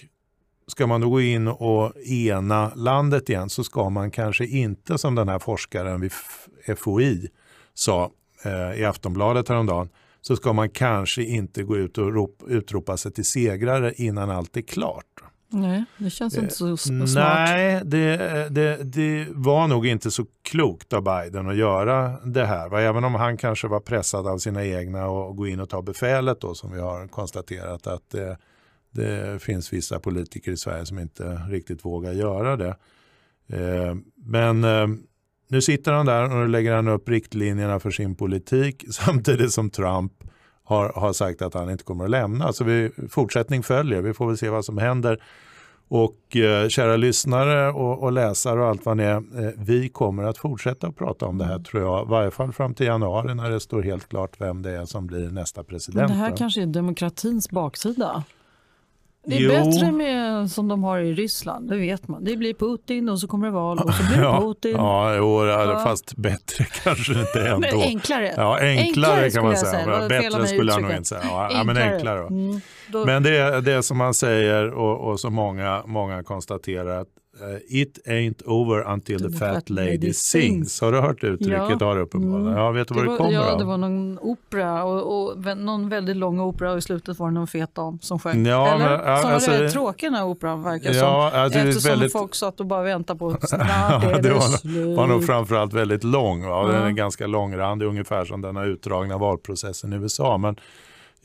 Speaker 1: ska man då gå in och ena landet igen så ska man kanske inte som den här forskaren vid FOI sa eh, i Aftonbladet häromdagen så ska man kanske inte gå ut och rop, utropa sig till segrare innan allt är klart.
Speaker 2: Nej, det känns inte så smart.
Speaker 1: Nej, det, det, det, var nog inte så klokt av Biden att göra det här. Även om han kanske var pressad av sina egna och gå in och ta befälet då, som vi har konstaterat att det, det finns vissa politiker i Sverige som inte riktigt vågar göra det. Eh, men eh, nu sitter han där och lägger han upp riktlinjerna för sin politik *laughs* samtidigt som Trump har, har sagt att han inte kommer att lämna. Så vi, fortsättning följer, vi får väl se vad som händer. Och eh, kära lyssnare och, och, läsare och allt vad ni är, eh, vi kommer att fortsätta att prata om det här mm. tror jag, i varje fall fram till januari när det står helt klart vem det är som blir nästa president.
Speaker 2: Men det här kanske är demokratins baksida? Det är jo. bättre med som de har i Ryssland, det vet man. Det blir Putin och så kommer det val och så blir det *laughs* Putin.
Speaker 1: Ja, jo, ja. fast bättre *laughs* kanske inte ändå.
Speaker 2: Men enklare.
Speaker 1: Ja, enklare, enklare kan man säga. säga. Bättre skulle jag nog inte säga. Ja, enklare. men enklare. Mm. Då... Men det är det som man säger och, och som många, många konstaterar att it ain't over until the, the fat, fat lady, lady sings. Har du hört uttrycket? Ja. Har uppenbarligen. Mm. Ja, vet du vad det, var, det kommer
Speaker 2: Ja,
Speaker 1: av?
Speaker 2: det var någon opera och, och någon väldigt lång opera och i slutet var det någon fet dam som sjöng. Ja, Eller? Men, ja, som alltså, var rätt tråkig den här operan verkar ja, som. Alltså, Eftersom väldigt... folk satt och bara väntade på *laughs* snart är det, det
Speaker 1: var, var nog framförallt väldigt lång. Va? Den är ganska långrandig, ungefär som den här utdragna valprocessen i USA. Men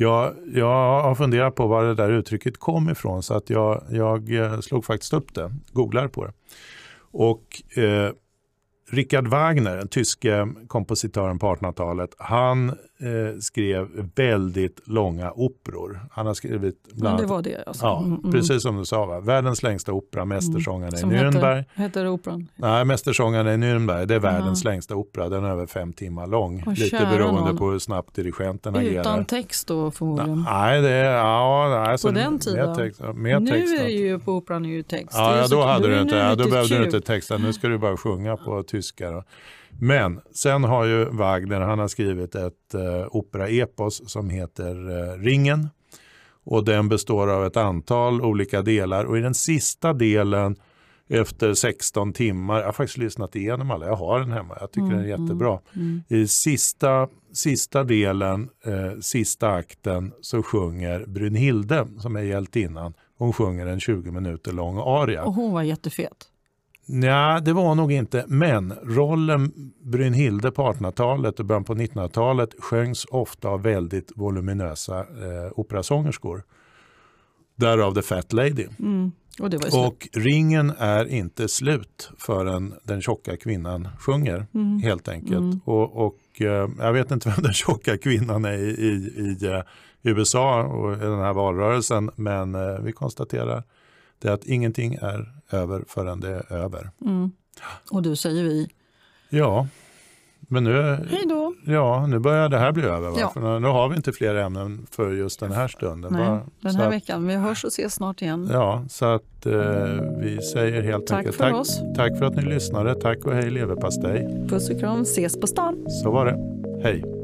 Speaker 1: jag, jag har funderat på var det där uttrycket kom ifrån så att jag, jag eh, slog faktiskt upp det, googlar på det. Och eh, Richard Wagner, den tyske kompositören på 1800-talet, han eh, skrev väldigt långa operor. Han har skrivit
Speaker 2: bland annat, det var det alltså.
Speaker 1: Ja, mm, mm. precis som du sa. Va? Världens längsta opera, Mästersångarna mm. i Nürnberg. Heter,
Speaker 2: heter operan?
Speaker 1: Nej, Mästersångarna i Nürnberg, det är världens mm. längsta opera. Den är över fem timmar lång. Och Lite beroende någon. på hur snabbt dirigenten agerar.
Speaker 2: Utan text då förmodligen?
Speaker 1: Nej, det är, ja,
Speaker 2: alltså, på den tiden?
Speaker 1: Mer text, mer
Speaker 2: nu
Speaker 1: text,
Speaker 2: är det ju på operan är ju text.
Speaker 1: Ja, ja då, hade du inte, ja, då behövde du inte texta. Nu ska du bara sjunga på tyska. Då. Men sen har ju Wagner han har skrivit ett eh, operaepos som heter eh, Ringen. Och den består av ett antal olika delar och i den sista delen efter 16 timmar, jag har faktiskt lyssnat igenom alla, jag har den hemma, jag tycker mm, den är mm, jättebra. Mm. I sista, sista delen, eh, sista akten så sjunger Brynhilde som är hjältinnan, hon sjunger en 20 minuter lång aria.
Speaker 2: Och hon var jättefet?
Speaker 1: Nej, det var nog inte. Men rollen Brynhilde på 1800-talet och början på 1900-talet sjöngs ofta av väldigt voluminösa eh, operasångerskor. Därav The Fat Lady.
Speaker 2: Mm.
Speaker 1: Och, och, ringen är inte slut förrän den tjocka kvinnan sjunger mm. helt enkelt. Mm. Och, och eh, jag vet inte vem den tjocka kvinnan är i, i, i uh, USA och i den här valrörelsen men uh, vi konstaterar det att ingenting är över förrän det är över.
Speaker 2: Mm. Och du säger vi.
Speaker 1: Ja, men nu,
Speaker 2: Hej då.
Speaker 1: Ja, nu börjar det här bli över. Ja. För nu har vi inte fler ämnen för just den här stunden.
Speaker 2: Nej, Bara, den här att, veckan. Vi hörs och ses snart igen.
Speaker 1: Ja, så att eh, vi säger helt
Speaker 2: tack
Speaker 1: enkelt
Speaker 2: för tack, oss.
Speaker 1: tack för att ni lyssnade. Tack och hej leverpastej.
Speaker 2: Puss och kram, ses på stan.
Speaker 1: Så var det. Hej.